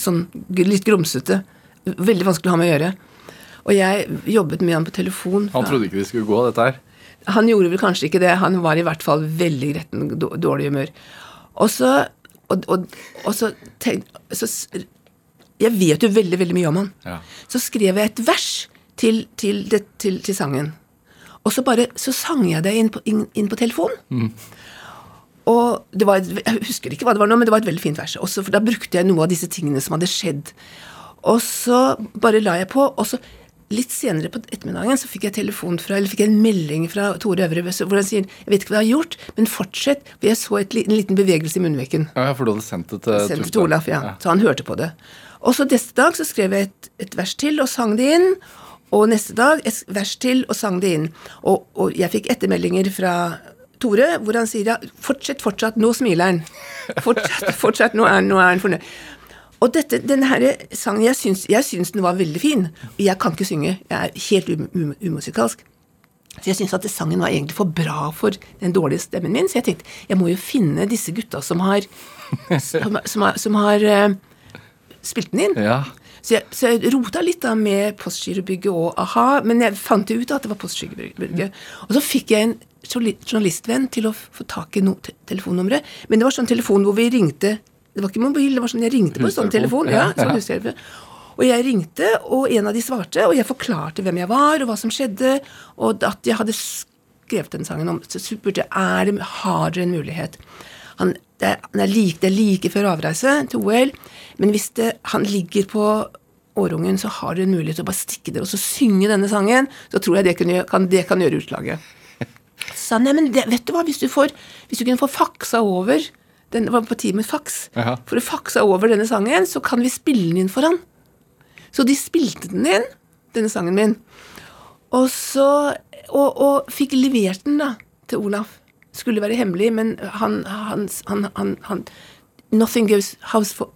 sånn litt grumsete. Veldig vanskelig å ha med å gjøre. Og jeg jobbet med han på telefon. Han trodde ikke vi skulle gå, dette her. Han gjorde vel kanskje ikke det. Han var i hvert fall veldig gretten dårlig humør. Og så og, og, og så, tenk, så Jeg vet jo veldig, veldig mye om han. Ja. Så skrev jeg et vers til, til, det, til, til sangen. Og så bare så sang jeg det inn på, inn, inn på telefonen. Og det var et, Jeg husker ikke hva det var nå, men det var et veldig fint vers. Også, for da brukte jeg noe av disse tingene som hadde skjedd. Og så bare la jeg på, og så litt senere på ettermiddagen så fikk jeg telefon fra, eller fikk jeg en melding fra Tore Øvre hvor han sier Jeg vet ikke hva jeg har gjort, men fortsett. For jeg så et, en liten bevegelse i munnveken. Ja, for du hadde sendt det til Sendt til Olaf, ja. Så han hørte på det. Og så neste dag så skrev jeg et, et vers til og sang det inn. Og neste dag et vers til og sang det inn. Og, og jeg fikk ettermeldinger fra Tore hvor han sier ja, fortsett, fortsatt, nå smiler han. Fortsett, fortsatt, nå er han, nå er han fornøyd. Og dette, denne her sangen, jeg syns, jeg syns den var veldig fin. Og Jeg kan ikke synge, jeg er helt um, um, umusikalsk. Så jeg syns at sangen var egentlig for bra for den dårlige stemmen min, så jeg tenkte jeg må jo finne disse gutta som har, som, som har, som har uh, spilt den inn. Ja. Så jeg, så jeg rota litt da med Postgirobygget og a-ha, men jeg fant ut at det var Postgirobygget. Og så fikk jeg en journalistvenn til å få tak i no telefonnummeret. Men det var sånn telefon hvor vi ringte Det var ikke mobil, det var sånn jeg ringte på en sånn telefon. Ja, sånn hustelefon. Og jeg ringte, og en av de svarte, og jeg forklarte hvem jeg var, og hva som skjedde, og at jeg hadde skrevet den sangen om Så spurte jeg er det, har dere en mulighet. Han, det, er, han er like, det er like før avreise til OL, men hvis det, han ligger på årungen, så har dere en mulighet til å bare stikke dere og så synge denne sangen, så tror jeg det kan, gjøre- kan, det kan gjøre utslaget. Så sa han, nei, men det, vet du hva, hvis du, får, hvis du kunne få faksa over den var på med faks. Ja. For å faksa over denne sangen, så kan vi spille den inn for han. Så de spilte den inn, denne sangen min. Og så Og, og fikk levert den da til Olaf. Skulle være hemmelig, men han, han, han, han, han Nothing goes house for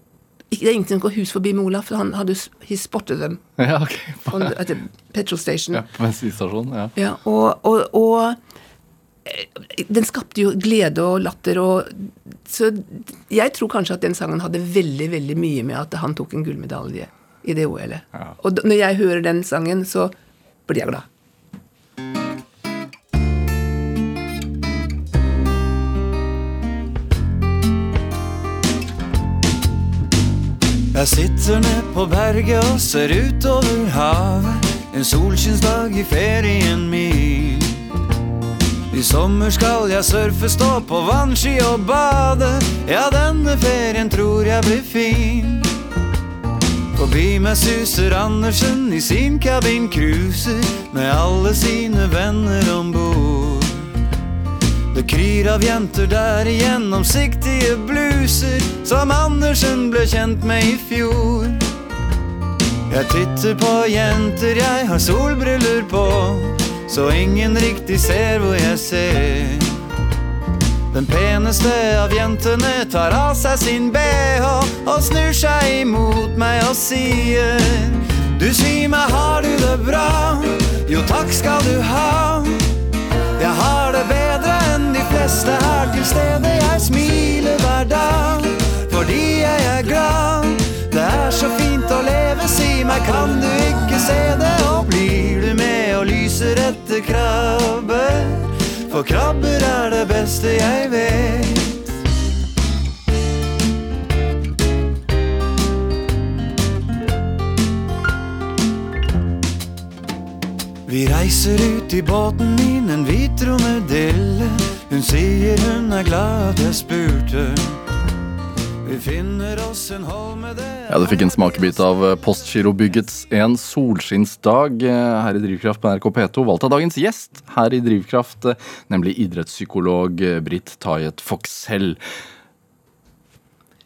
Det er ingenting som går hus forbi med Olaf, for han hadde he spotted them ja, ok. on at the petrol station. Ja, på bensinstasjonen. Ja. Ja, og, og, og den skapte jo glede og latter og Så jeg tror kanskje at den sangen hadde veldig, veldig mye med at han tok en gullmedalje i det OL-et. Ja. Og når jeg hører den sangen, så blir jeg glad. Jeg sitter ned på berget og ser utover havet. En solskinnsdag i ferien min. I sommer skal jeg surfe, stå på vannski og bade. Ja, denne ferien tror jeg blir fin. Forbi meg suser Andersen i sin kabin cruiser med alle sine venner om bord. Det kryr av jenter der i gjennomsiktige bluser som Andersen ble kjent med i fjor. Jeg titter på jenter, jeg har solbriller på, så ingen riktig ser hvor jeg ser. Den peneste av jentene tar av seg sin bh og snur seg imot meg og sier Du sier meg, har du det bra? Jo, takk skal du ha. Jeg har det bedre enn de fleste her til stede. Jeg smiler hver dag fordi jeg er glad. Det er så fint å leve, si meg, kan du ikke se det? Og blir og lyser etter krabber? For krabber er det beste jeg vet. Vi reiser ut i båten min, en hvit romedille. Hun sier hun er glad at jeg spurte. Vi finner oss en holme der Ja, Du fikk en smakebit av eh, Postgirobyggets En solskinnsdag eh, her i Drivkraft på NRK P2. Valgt av dagens gjest her i Drivkraft, eh, nemlig idrettspsykolog Britt Tajet Foxhell.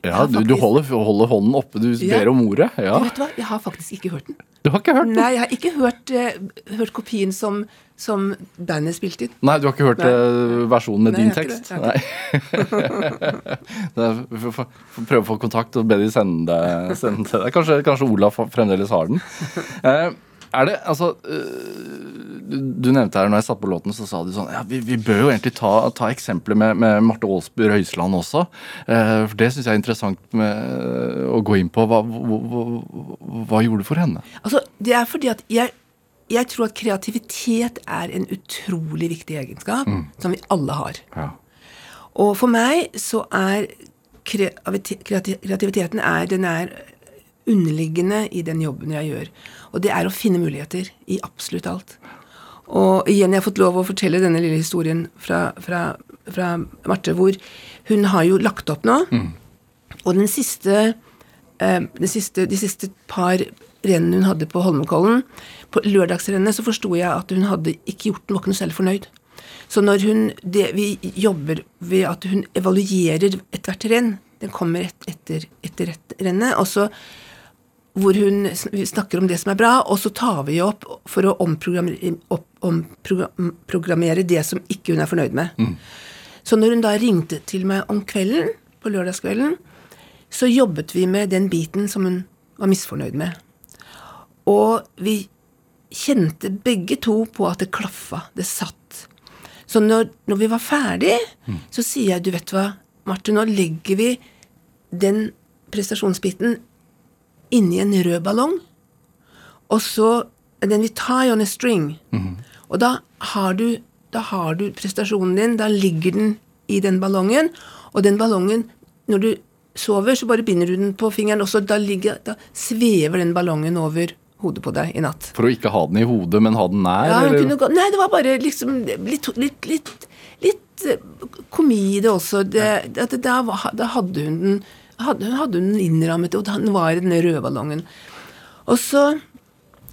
Ja, du, du holder, holder hånden oppe, du Ja. ber om ordet. Ja. Du vet hva, jeg har faktisk ikke hørt den. Du har ikke hørt den? Nei, jeg har ikke hørt, uh, hørt kopien som, som bandet spilte inn. Nei, du har ikke hørt Nei. eh, versjonen med Nei, din tekst? det, Nei. Prøve å få kontakt og be de sende sende til deg. Kanskje, kanskje Olaf fremdeles har den. Eh, er det, altså eh, du, nevnte her når jeg satt på låten, så sa du sånn ja, vi, vi bør jo egentlig ta, ta eksempler med, med Marte Aalsby Røiseland også. Eh, for det syns jeg er interessant med, å gå inn på. Hva, hva, hva, gjorde du for henne? Altså, det er fordi at jeg jeg tror at kreativitet er en utrolig viktig egenskap som vi alle har. Ja. Og for meg så er kreati- kreati- kreativiteten er, den er underliggende i den jobben jeg gjør. Og det er å finne muligheter i absolutt alt. Og igjen, jeg har fått lov å fortelle denne lille historien fra, fra, fra Marte, hvor hun har jo lagt opp nå. Og den siste, eh, den siste, de siste par rennene hun hadde på Holmenkollen, på lørdagsrennet, så forsto jeg at hun hadde ikke gjort den, var ikke noe særlig fornøyd. Så når hun, det, vi jobber ved at hun evaluerer ethvert renn, den kommer et, etter, etter et rennet, og så hvor hun snakker om det som er bra, og så tar vi opp for å omprogrammere, omprogrammere det som ikke hun er fornøyd med. Så når hun da ringte til meg om kvelden, på lørdagskvelden, så jobbet vi med den biten som hun var misfornøyd med. Og vi kjente begge to på at det klaffa, det satt. Så når, når vi var ferdig, så sier jeg, du vet hva, Marte, nå legger vi den prestasjonsbiten inni en rød ballong, og så Den vi tie on a string. Og da har, du, da har du prestasjonen din, da ligger den i den ballongen, og den ballongen, når du sover, så bare binder du den på fingeren, også. da, ligger, da svever den ballongen over hodet på deg i natt. For å ikke ha den i hodet, men ha den nær? Ja, kunne nei, det var bare liksom litt, litt, litt, litt eh, komi i det også. Det, at da, da hadde hun den hadde, hadde hun innrammet, og den var i den røde ballongen. Og så,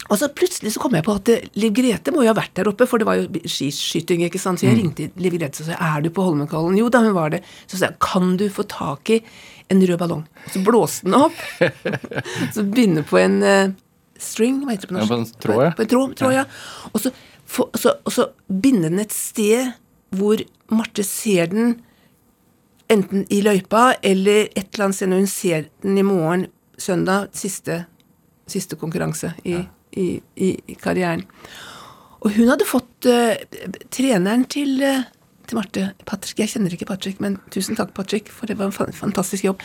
og så plutselig så kom jeg på at Liv Grete må jo ha vært der oppe, for det var jo skiskyting, ikke sant. Så jeg ringte Liv Grete og sa er du på Holmenkollen? Jo da, hun var det. Så sa jeg kan du få tak i en rød ballong? Så blåste den opp. så begynner på en uh, string, hva heter det på Ja, norsk? på en tråd, ja. På en tråd, tråd, ja. Og så, få- så, og så binder den et sted hvor Marte ser den enten i løypa eller et eller annet sted når hun ser den i morgen, søndag, siste, siste konkurranse i, i, i, i karrieren. Og hun hadde fått uh, treneren til, uh, til Marte Patrick, Jeg kjenner ikke Patrick, men tusen takk, Patrick, for det var en fan- fantastisk jobb.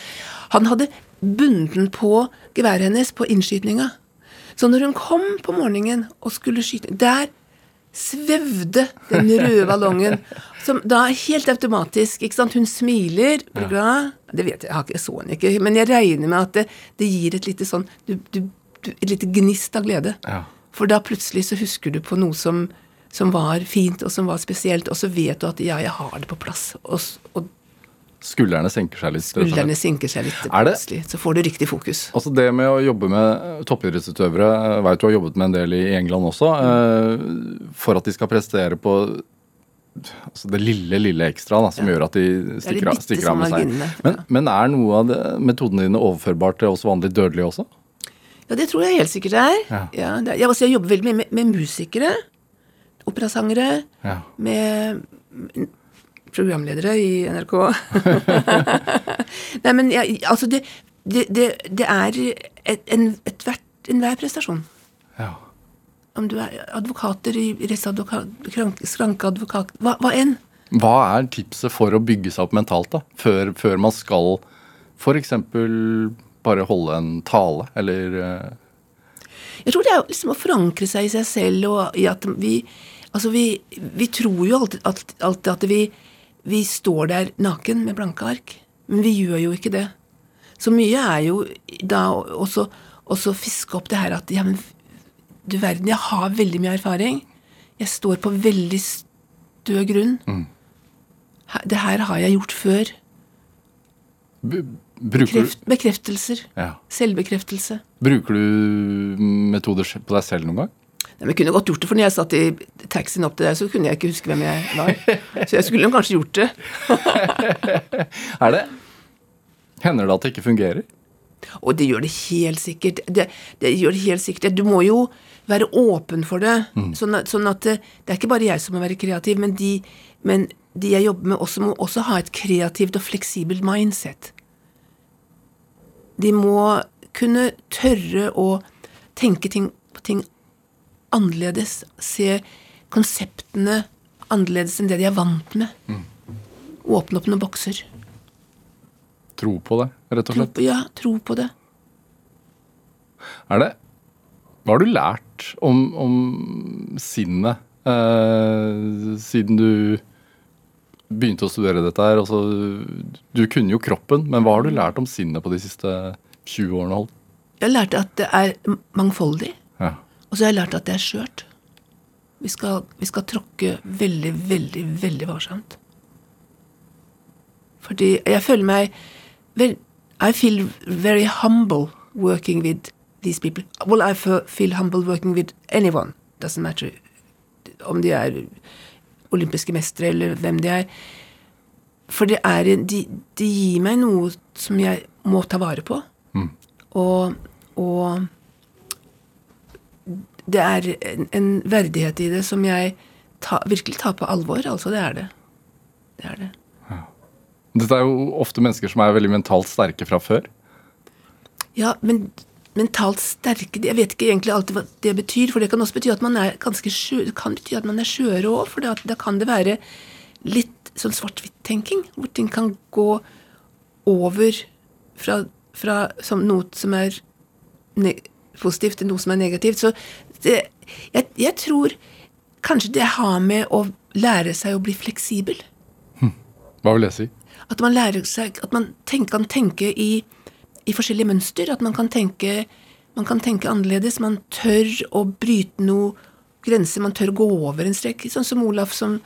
Han hadde bundet på geværet hennes på innskytinga. Så når hun kom på morgenen og skulle skyte Der svevde den røde ballongen. Som da helt automatisk ikke sant? Hun smiler, blir glad. Det vet jeg, jeg har ikke så den ikke, men jeg regner med at det, det gir et lite sånn du, du, du, Et lite gnist av glede. Ja. For da plutselig så husker du på noe som, som var fint, og som var spesielt, og så vet du at ja, jeg har det på plass. Og, og Skuldrene senker seg litt. skuldrene senker seg litt plutselig. Så får du riktig fokus. Altså Det med å jobbe med eh, toppidrettsutøvere, jeg vet du har jobbet med en del i England også, eh, for at de skal prestere på altså det lille, lille ekstra da, som gjør at de stikker, av- stikker av med seg. Men, men er noe av det, metodene dine overførbart til oss vanlig dødelige også? Ja, det tror jeg helt sikkert det er. Ja. Ja, det er. Jeg, altså, jeg jobber veldig mye med, med musikere, operasangere, Ja. med programledere i NRK. Nei, men jeg, altså det, det, det, det er enhver en, en prestasjon. ja. Om du er advokater i rettsadvokat, skrankeadvokat, hva, hva enn. Hva er tipset for å bygge seg opp mentalt, da? Før, før man skal f.eks. bare holde en tale, eller eh, Jeg tror det er liksom å forankre seg i seg selv, og i at vi Altså, vi, vi tror jo alltid, alltid, alltid at vi, vi står der naken med blanke ark, men vi gjør jo ikke det. Så mye er jo da også, også fiske opp det her at ja, men du verden, jeg har veldig mye erfaring. Jeg står på veldig stø grunn. Mm. Det her har jeg gjort før. b- bruker, bekreftelser. ja. Selvbekreftelse. bruker du metoder på deg selv noen gang? Nei, men jeg kunne godt gjort det, for når jeg satt i taxien opp til deg, så kunne jeg ikke huske hvem jeg var. Så jeg skulle kanskje gjort det. Er det? Hender det at det ikke fungerer? Og det gjør det helt sikkert. Det, det gjør det helt sikkert. Du må jo være åpen for det. Sånn, at, sånn at det, det er ikke bare jeg som må være kreativ, men de, men de jeg jobber med, også må også ha et kreativt og fleksibelt mindset. De må kunne tørre å tenke ting, på ting annerledes. Se konseptene annerledes enn det de er vant med. Åpne opp noen bokser. Tro på det, rett og Tro slett. på, ja, tro på det. Er det Hva har du lært om, om sinnet eh, siden du begynte å studere dette her? Altså, du kunne jo kroppen, men hva har du lært om sinnet på de siste 20 årene? Holdt? Jeg lærte at det er mangfoldig. Og så har jeg lært at det er skjørt. Vi skal, vi skal tråkke veldig, veldig, veldig varsomt. Fordi jeg føler meg vel, I feel very humble working with these people. Well, I feel humble working with anyone. Doesn't matter om de er olympiske mestere eller hvem de er. For det er, en- de, de gir meg noe som jeg må ta vare på. Og, og det er en, en verdighet i det som jeg ta, virkelig tar på alvor. Altså, det er det. Det er det. Dette er jo ofte mennesker som er veldig mentalt sterke fra før. Ja, men mentalt sterke Jeg vet ikke egentlig alltid hva det betyr, for det kan også bety at man er ganske sjø, det kan bety at man er skjøre òg, for da, da kan det være litt sånn svart-hvitt-tenking, hvor ting kan gå over fra, fra som noe som er positivt til noe som er negativt. Så det, jeg, jeg tror kanskje det har med å lære seg å bli fleksibel. Hva vil det si? At man lærer seg At man tenk, kan tenke i, i forskjellige mønster. At man kan tenke Man kan tenke annerledes. Man tør å bryte noe grenser. Man tør å gå over en strek. Sånn som Olaf som,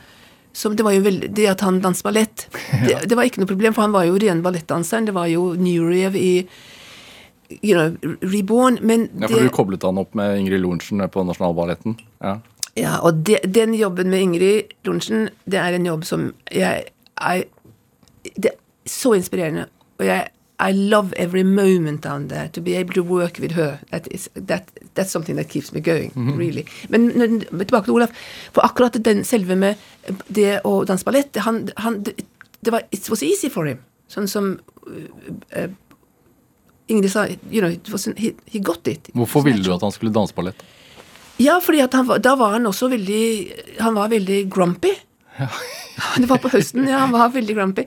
som Det var jo veldig Det at han danset ballett, det, det var ikke noe problem, for han var jo ren ballettdanseren. Det var jo Nureyev i you know, Reborn. Men Ja, for det, Du koblet han opp med Ingrid Lorentzen på Nasjonalballetten. Ja. Ja, og de, den jobben med Ingrid Lorentzen, det er en jobb som jeg I, Det er så inspirerende. Og jeg I love every moment down there. To be able to work with her. That is, that, that's something that keeps me going, really. Men men tilbake til Olaf. For akkurat den selve med det å danse ballett, han, han, det, det var It was easy for him. Sånn som uh, uh, Ingrid sa, you know, it was, he, he got it. Hvorfor ville du at han skulle danse ballett? Ja, fordi var- da var han også veldig Han var veldig grumpy. Det var på høsten, ja. Han var veldig grumpy.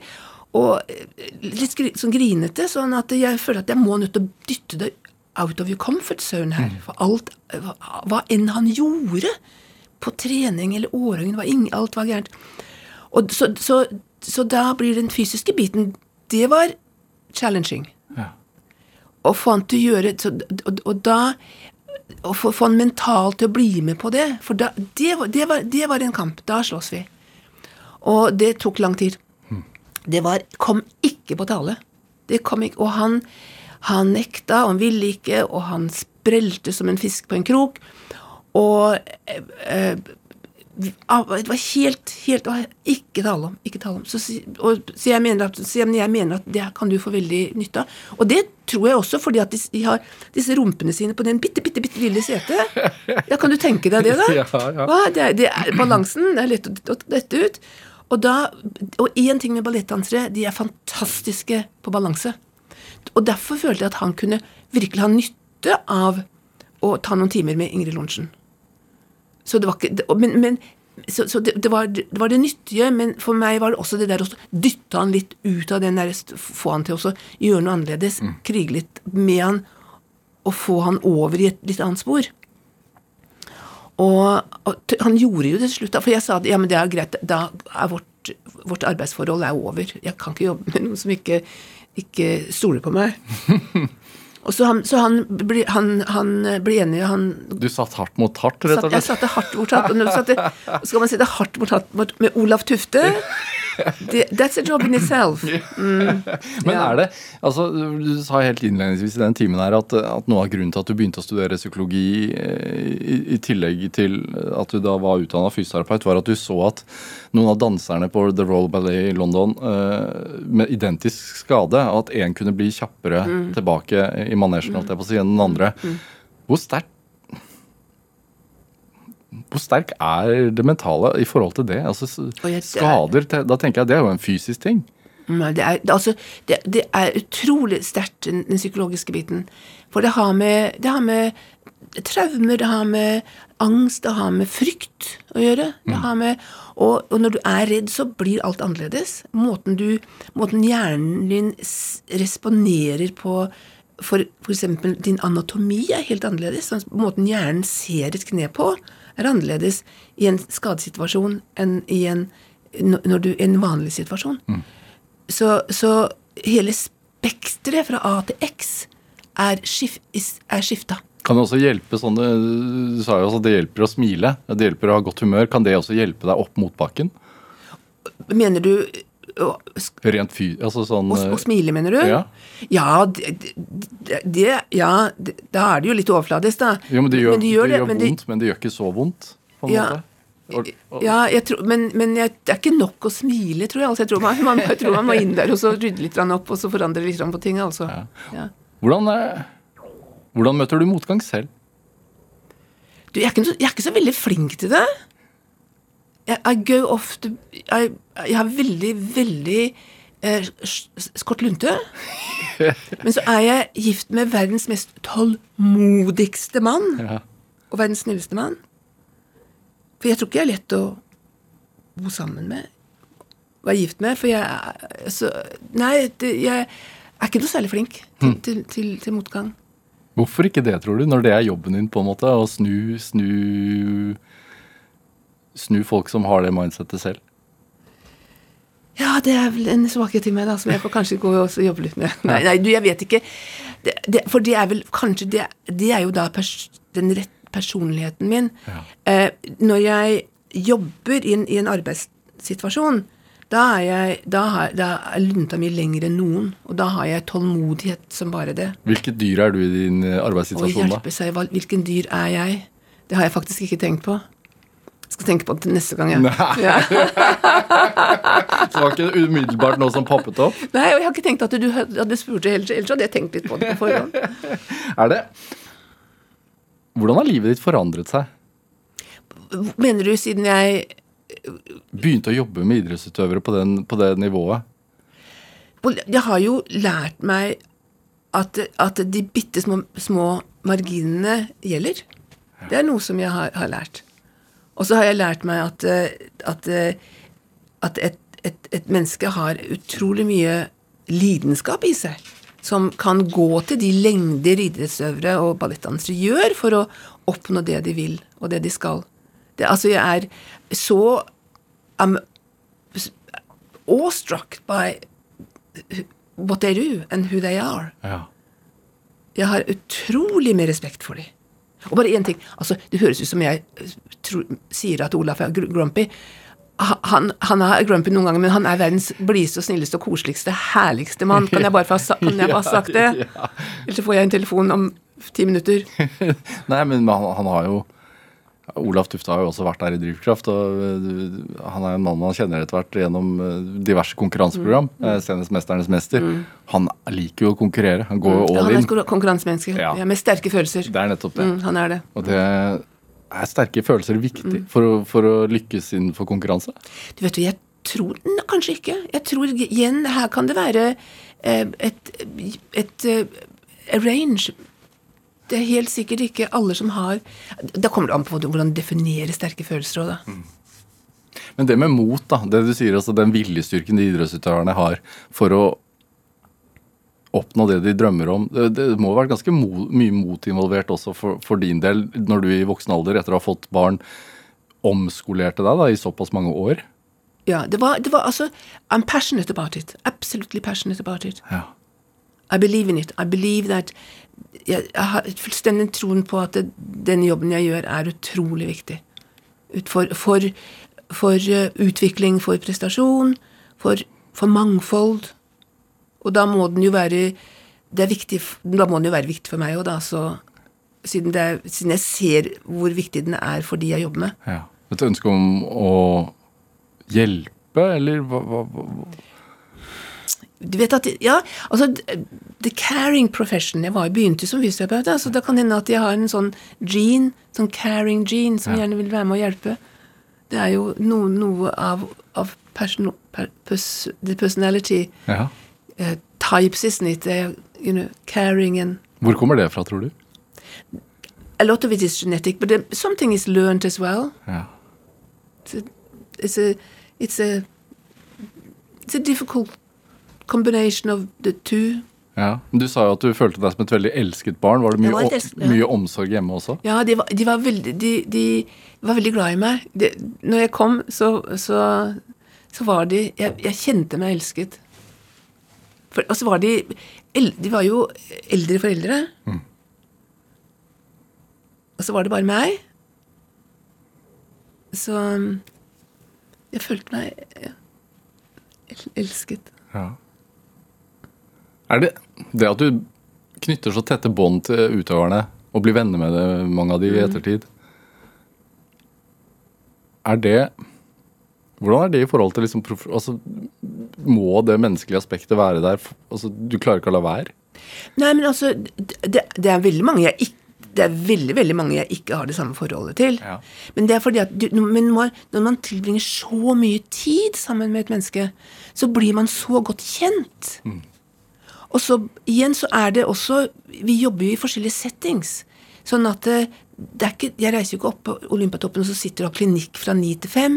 Og eh, litt skri, sånn grinete, sånn at jeg føler at jeg må nødt til å dytte det out of your comfort zone her. For alt hva, hva enn han gjorde på trening eller årgangen, var ing, alt var gærent. Og så, så, så da blir den fysiske biten Det var challenging Ja. Å få han til å gjøre så, og, og da Å få, få han mentalt til å bli med på det. For da, det, var, det, var, det var en kamp. Da slåss vi. Og det tok lang tid. Det var, kom ikke på tale. Det kom ikke, Og han, han nekta, og han ville ikke, og han sprelte som en fisk på en krok. Og eh, eh, Det var helt, helt Ikke tale om. ikke tale om. Så, og, så, jeg mener at, så jeg, mener at det kan du få veldig nytte av. Og det tror jeg også fordi at de, de har disse rumpene sine på den bitte, bitte, bitte lille setet. Ja, kan du tenke deg det, da? Ja, ja. Hva? Det, er, det er balansen. Det er lett å dette ut. Og da, og én ting med ballettdansere, de er fantastiske på balanse. Og derfor følte jeg at han kunne virkelig ha nytte av å ta noen timer med Ingrid Lorentzen. Så det var ikke Men, men så, så det, det, var, det var det nyttige, men for meg var det også det der å dytte han litt ut av den der Få han til å gjøre noe annerledes. Krige litt med han og få han over i et litt annet spor. Og, og han gjorde jo det til slutt, for jeg sa at ja, men det er greit, da er vårt, vårt arbeidsforhold er over. Jeg kan ikke jobbe med noen som ikke, ikke stoler på meg. Og så han, så han, ble, han, han ble enig, han Du satt hardt mot hardt, rett og slett? jeg satte hardt mot hardt. Og når du satte, skal man sette hardt mot hardt mot, med Olaf Tufte That's a job in itself. Mm, Men er det altså, Du sa helt innledningsvis i den timen her at, at noe av grunnen til at du begynte å studere psykologi, eh, i, i tillegg til at du da var utdanna fysioterapeut, var at du så at noen av danserne på The Royal Ballet i London uh, med identisk skade, at én kunne bli kjappere Mm. tilbake i manesjen mm. enn den andre. Hvor sterkt hvor sterk er det mentale i forhold til det? Altså, skader, da tenker jeg det er jo en fysisk ting. Nei, det, er, altså, det, det er utrolig sterkt, den, den psykologiske biten. For det har, med, det har med traumer, det har med angst, det har med frykt å gjøre. Det har med, og, og når du er redd, så blir alt annerledes. Måten, du, måten hjernen din responderer på for eksempel din anatomi er helt annerledes. Sånn, måten hjernen ser et kne på, er annerledes i en skadesituasjon enn i en, du, en vanlig situasjon. Så, så hele spekteret fra A til X er, skif, er skifta. Kan det også hjelpe sånne Du sa jo også at det hjelper å smile. Det hjelper å ha godt humør. Kan det også hjelpe deg opp motbakken? Mener du Rent fy... Altså sånn å, å smile, mener du? Ja. Ja, det, det, ja det, da er det jo litt overfladisk, da. Jo, men det gjør, det gjør, men det- vondt, men det gjør ikke så vondt, på en Ja. måte. Og, og, Ja, tror, men, men jeg, det er ikke nok å smile, tror jeg. Altså, jeg, tror man, man, jeg tror man må inn der og så rydde litt opp og så forandre litt på ting. Altså. Ja. Ja. hvordan, eh, hvordan møter du motgang selv? Du, jeg, er ikke, jeg er ikke så veldig flink til det. Jeg, I go off the Jeg, har veldig, veldig eh, skott lunte. Men så er jeg gift med verdens mest tålmodigste mann. Ja. Og verdens snilleste mann. For jeg tror ikke jeg er lett å bo sammen med. Være gift med. For jeg er så Nei, det, jeg er ikke noe særlig flink til, til, til, til motgang. Hvorfor ikke det, tror du? Når det er jobben din, på en måte, å snu, snu Snu folk som har det mindsettet selv. Ja, det er vel en svakhet i meg, da, som jeg får kanskje gå og jobbe litt med. Nei, nei du, jeg vet ikke. Det, det, for det er vel kanskje Det, det er jo da pers, den rett personligheten min. Ja. Eh, når jeg jobber i en, i en arbeidssituasjon, da er, jeg, da, har, da er lunta mi lengre enn noen. Og da har jeg tålmodighet som bare det. Hvilket dyr er du i din eh, arbeidssituasjon, da? hjelpe seg, hvilken dyr er jeg? Det har jeg faktisk ikke tenkt på. Skal tenke på det til neste gang, jeg. Nei. Ja. Det var ikke umiddelbart noe som poppet opp? Nei, og jeg har ikke tenkt at du hadde spurt ellers, ellers hadde jeg tenkt litt på det på forhånd. Er det? Hvordan har livet ditt forandret seg? Mener du siden jeg Begynte å jobbe med idrettsutøvere på, den, på det nivået? Jeg har jo lært meg at, at de bitte små, små marginene gjelder. Det er noe som jeg har, har lært. Og så har jeg lært meg at, eh, at, eh, at et, et, et menneske har utrolig mye lidenskap i seg. Som kan gå til de lengder idrettsøvere og ballettdansere gjør for å oppnå det de vil, og det de skal. Det, altså, jeg er så I'm awestruck by what they do and who they are. Ja. Jeg har utrolig mye respekt for dem. Og bare én ting. altså, Det høres ut som jeg eh, tror, sier at Olaf er grumpy. Han, han er grumpy noen ganger, men han er verdens blideste og snilleste og koseligste, herligste mann. Kan jeg bare få sa- sagt det? Eller så får jeg en telefon om ti minutter. Nei, men han, han har jo Olaf Tufte har jo også vært der i Drivkraft. og øh, Han er en mann man kjenner etter hvert gjennom øh, diverse konkurranseprogram. Mm. eh, Senest 'Mesternes mester'. Han liker jo å konkurrere. Han går jo Ja, all han er et konkurransemenneske. Ja. Ja, med sterke følelser. Det er nettopp det. Mm, han er det. Og det er sterke følelser viktig Mm. for, å, for å lykkes innenfor konkurranse. Du vet jo, jeg tror Kanskje ikke. Jeg tror igjen, her kan det være et, et, et eh, range. Det er helt sikkert ikke alle som har Da kommer det an på hvordan du definerer sterke følelser òg, da. Men det med mot, da. Det du sier, altså den viljestyrken de idrettsutøverne har for å oppnå det de drømmer om. Det, det må ha vært ganske mo, mye mot involvert også for, for din del, når du i voksen alder, etter å ha fått barn, omskolerte deg da, i såpass mange år. Ja, det var, det var altså I'm passionate about it. Absolutely passionate about it. Ja. I believe in it. I believe that Jeg, jeg har fullstendig troen på at det, den jobben jeg gjør, er utrolig viktig. For, for, for eh, utvikling, for prestasjon, for, for mangfold. Og da må den jo være det er viktig, Da må den jo være viktig for meg òg, da. Så, siden, er, siden jeg ser hvor viktig den er for de jeg jobber med. ja. Et ønske om å hjelpe, eller hva, hva, hva? Du vet at, ja, altså The caring profession Jeg var jo begynte som fysioterapeut, da, så det kan hende at jeg har en sånn gene, sånn caring gene, som gjerne vil være med å hjelpe. Det er jo noe, noe av, av person, per, pers, the personality Ja. uh, types? Det er, you know, caring and Hvor kommer det fra, tror du? A lot of it is genetic, but uh, something is learned as well. Ja. It's a, it's a, it's a, it's a difficult combination of the two. Ja. Men Du sa jo at du følte deg som et veldig elsket barn. Var det mye, var elsket- ja. mye omsorg hjemme også? Ja, de var, de var veldig de, de var veldig glad i meg. De, når jeg kom, så, så, så var de jeg, jeg kjente meg elsket. For, og så var de De var jo eldre foreldre. Og så var det bare meg. Så jeg følte meg ja, elsket. Ja. Er det det at du knytter så tette bånd til utøverne og blir venner med det, mange av de i ettertid Er det Hvordan er det i forhold til liksom altså, Må det menneskelige aspektet være der? Altså, du klarer ikke å la være? Nei, men altså, det, det er veldig mange jeg ikke det er veldig veldig mange jeg ikke har det samme forholdet til. Ja. Men det er fordi at du, men når, når man tilbringer så mye tid sammen med et menneske, så blir man så godt kjent. Og så igjen så er det også Vi jobber jo i forskjellige settings. Sånn at det, det er ikke, Jeg reiser jo ikke opp på Olympiatoppen og så sitter og har klinikk fra ni til fem.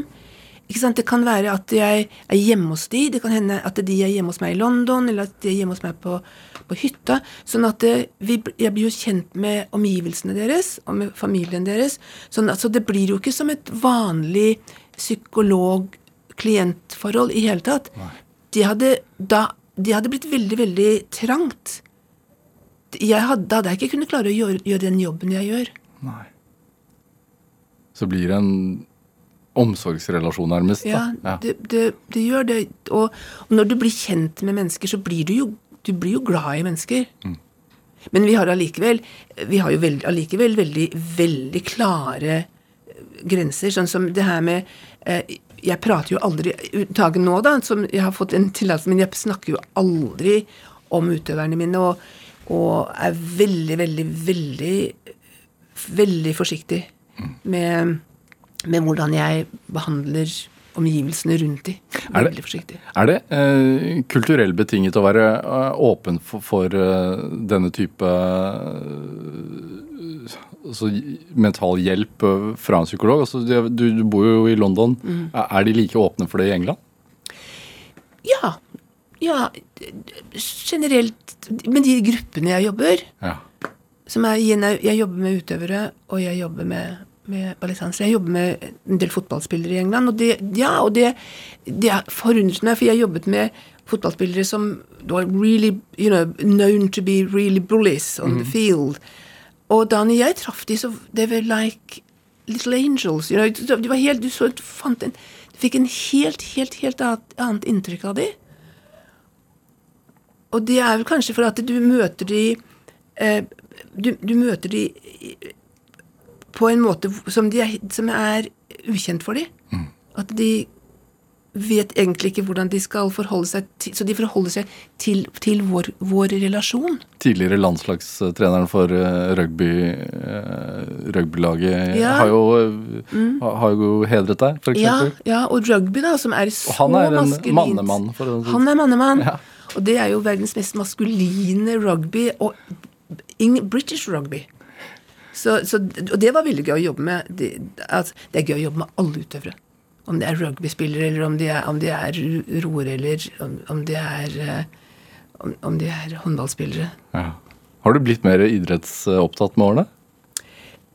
Ikke sant? Det kan være at jeg er hjemme hos de, det kan hende at de er hjemme hos meg i London, eller at de er hjemme hos meg på, på hytta. Sånn at det, vi, jeg blir jo kjent med omgivelsene deres og med familien deres. Sånn at, så det blir jo ikke som et vanlig psykolog-klientforhold i hele tatt. De hadde, da, de hadde blitt veldig, veldig trangt. Hadde, da hadde jeg ikke kunnet klare å gjøre, gjøre den jobben jeg gjør. Nei. Så blir det en omsorgsrelasjon, nærmest. Ja, da. Det, det, det gjør det. Og, og når du blir kjent med mennesker, så blir du jo, du blir jo glad i mennesker. Men vi har allikevel vi har jo veld, allikevel veldig, veldig klare grenser. Sånn som det her med eh, Jeg prater jo aldri Unntaket nå, da, som jeg har fått en tillatelse, men jeg snakker jo aldri om utøverne mine. Og, og er veldig, veldig, veldig veldig forsiktig med, med hvordan jeg behandler omgivelsene rundt de. Er det- Veldig forsiktig. Er det eh, kulturell betinget å være eh, åpen for, for eh, denne type eh, altså, mental hjelp eh, fra en psykolog? Altså, du, du bor jo i London. Mm. Er de like åpne for det i England? Ja. Ja, generelt Men de gruppene jeg jobber, Ja. som er Jeg jobber med utøvere, og jeg jobber med, med ballettdansere. Jeg jobber med en del fotballspillere i England, og det, ja, og det, det forundret meg, for jeg jobbet med fotballspillere som were really, you know, known to be really bullies on the field. Og da når jeg traff dem, så they were like little angels. You know, de var helt, du, så, du, fant en, du fikk en helt, helt, helt annet, inntrykk av dem. Og det er vel kanskje for at du møter de eh, du, du møter de på en måte som, de er, som er ukjent for dem. At de vet egentlig ikke hvordan de skal forholde seg til Så de forholder seg til, til vår, vår relasjon. Tidligere landslagstreneren for eh, rugby, eh, rugbylaget Ja. har, jo, mm. har jo hedret deg, f.eks. Ja, ja, og rugby, da, som er så maskulint. han er en mannemann, si Han er mannemann. Ja. Og det er jo verdens mest maskuline rugby, og British rugby. Så, så, og det var veldig gøy å jobbe med. Det, altså, det er gøy å jobbe med alle utøvere. Om det er rugbyspillere, eller om de er, om de er ro- roere, eller om, om de er eh, om, de er håndballspillere. Ja. Har du blitt mer idrettsopptatt med årene?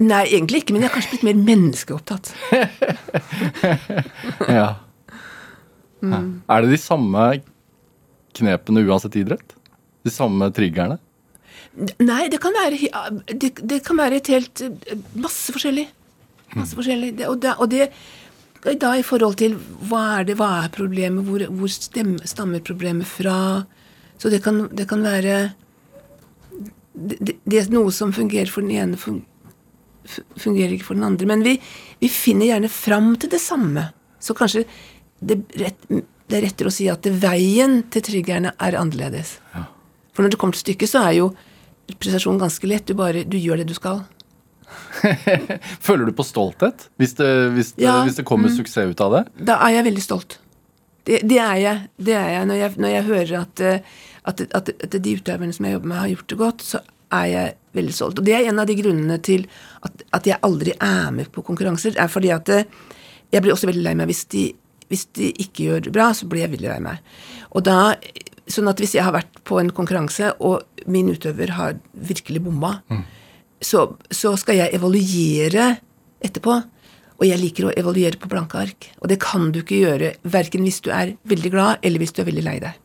Nei, egentlig ikke, men jeg har kanskje blitt mer menneskeopptatt. Ja. Mm. Er det de samme knepene uansett idrett? De samme triggerne? Nei, det kan være, det, det kan være et helt eh, Masse forskjellig. Masse forskjellig. Det, og, det, og det da i forhold til hva er det, hva er problemet, hvor, hvor stem, stammer problemet fra? Så det kan, det kan være det, det, er noe som fungerer for den ene, fungerer ikke for den andre. Men vi, vi finner gjerne fram til det samme. Så kanskje det, rett, det er rettere å si at veien til triggerne er annerledes. For når det kommer til stykket, så er jo prestasjonen ganske lett. Du bare du gjør det du skal. Føler du på stolthet hvis det, hvis det, Ja, hvis det kommer suksess ut av det? Da er jeg veldig stolt. Det, det er jeg. Det er jeg. Når, jeg når jeg hører at, eh, at, at, at de utøverne som jeg jobber med, har gjort det godt, så er jeg veldig stolt. Og det er en av de grunnene til at, at jeg aldri er med på konkurranser. er fordi at eh, jeg blir også veldig lei meg hvis de, hvis de ikke gjør det bra, så blir jeg veldig lei meg. Og da sånn at hvis jeg har vært på en konkurranse, og min utøver har virkelig bomma, så, så skal jeg evaluere etterpå. Og jeg liker å evaluere på blanke ark. Og det kan du ikke gjøre verken hvis du er veldig glad, eller hvis du er veldig lei deg.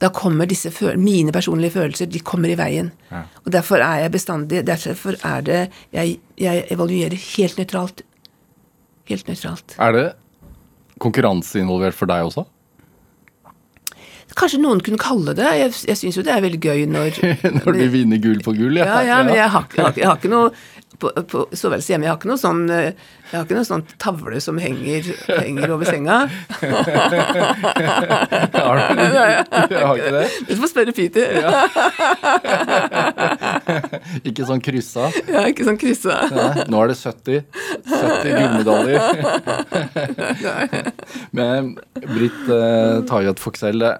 Da kommer disse mine personlige følelser de kommer i veien. Og derfor er jeg bestandig Derfor er det Jeg, jeg evaluerer helt nøytralt. Helt nøytralt. Er det konkurranse involvert for deg også? Kanskje noen kunne kalle det. Jeg, jeg syns jo det er veldig gøy når Når du vinner gull på gull? Ja, ja, men jeg har, ikke- jeg har, jeg har ikke noe på, på soveværelset hjemme. Jeg har ikke noe sånn eh, Jeg har ikke noe sånn tavle som henger, henger over senga. Har du? Jeg har ikke det? Du får spørre Peter. Ikke sånn kryssa? Ja, ikke sånn kryssa. Nei, nå er det 70. 70 gullmedaljer. Men Britt eh, Tajat Foxell, det-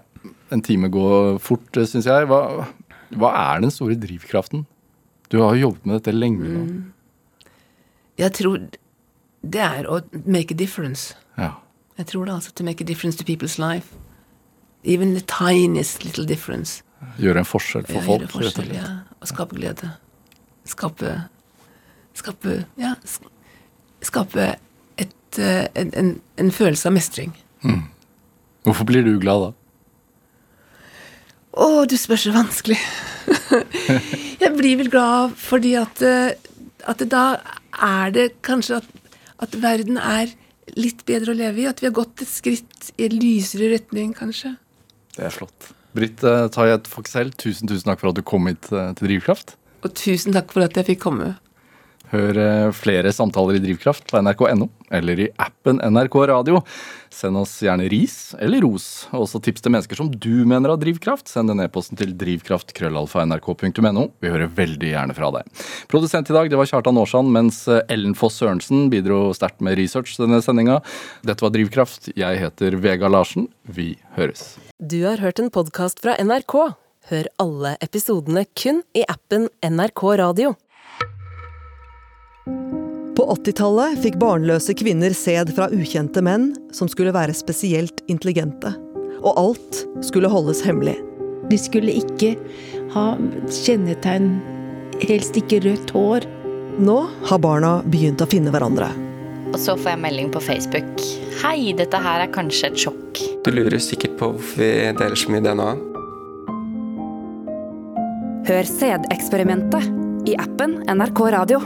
en time går fort, syns jeg. Hva, hva er den store drivkraften? Du har jo jobbet med dette lenge nå. Jeg tror det er å make a difference. Ja. Jeg tror det altså to make a difference to people's life. Even the tiniest little difference. Gjøre en forskjell for Ja, folk, gjøre rett og forskjell, slett. ja. Og skape glede. Skape Skape Ja, skape et, eh, en, en, en følelse av mestring. Hvorfor blir du glad da? Å, du spør så vanskelig. jeg blir vel glad fordi at, eh, at det da er det kanskje at, at verden er litt bedre å leve i. At vi har gått et skritt i en lysere retning, kanskje. Det er flott. Britt uh, Tajat Foxell, tusen tusen takk for at du kom hit eh, til Drivkraft. Og tusen takk for at jeg fikk komme. Hør eh, flere samtaler i Drivkraft på nrk.no eller i appen NRK Radio. Send oss gjerne ris eller ros, og også tips til mennesker som du mener har drivkraft. Send den e-posten til drivkraft.krøllalfa.nrk.no. Vi hører veldig gjerne fra deg. Produsent i dag det var Kjartan Aarsand, mens eh, Ellen Foss Sørensen bidro sterkt med research denne sendinga. Dette var Drivkraft. Jeg heter Vega Larsen. Vi høres. Du har hørt en podkast fra NRK. Hør alle episodene kun i appen NRK Radio. På 80-tallet fikk barnløse kvinner sæd fra ukjente menn som skulle være spesielt intelligente. Og alt skulle holdes hemmelig. De skulle ikke ha kjennetegn, helst ikke rødt hår. Nå har barna begynt å finne hverandre. Og så får jeg melding på Facebook. Hei, dette her er kanskje et sjokk. Du lurer sikkert på hvorfor vi deler så mye DNA. Hør sædeksperimentet i appen NRK Radio.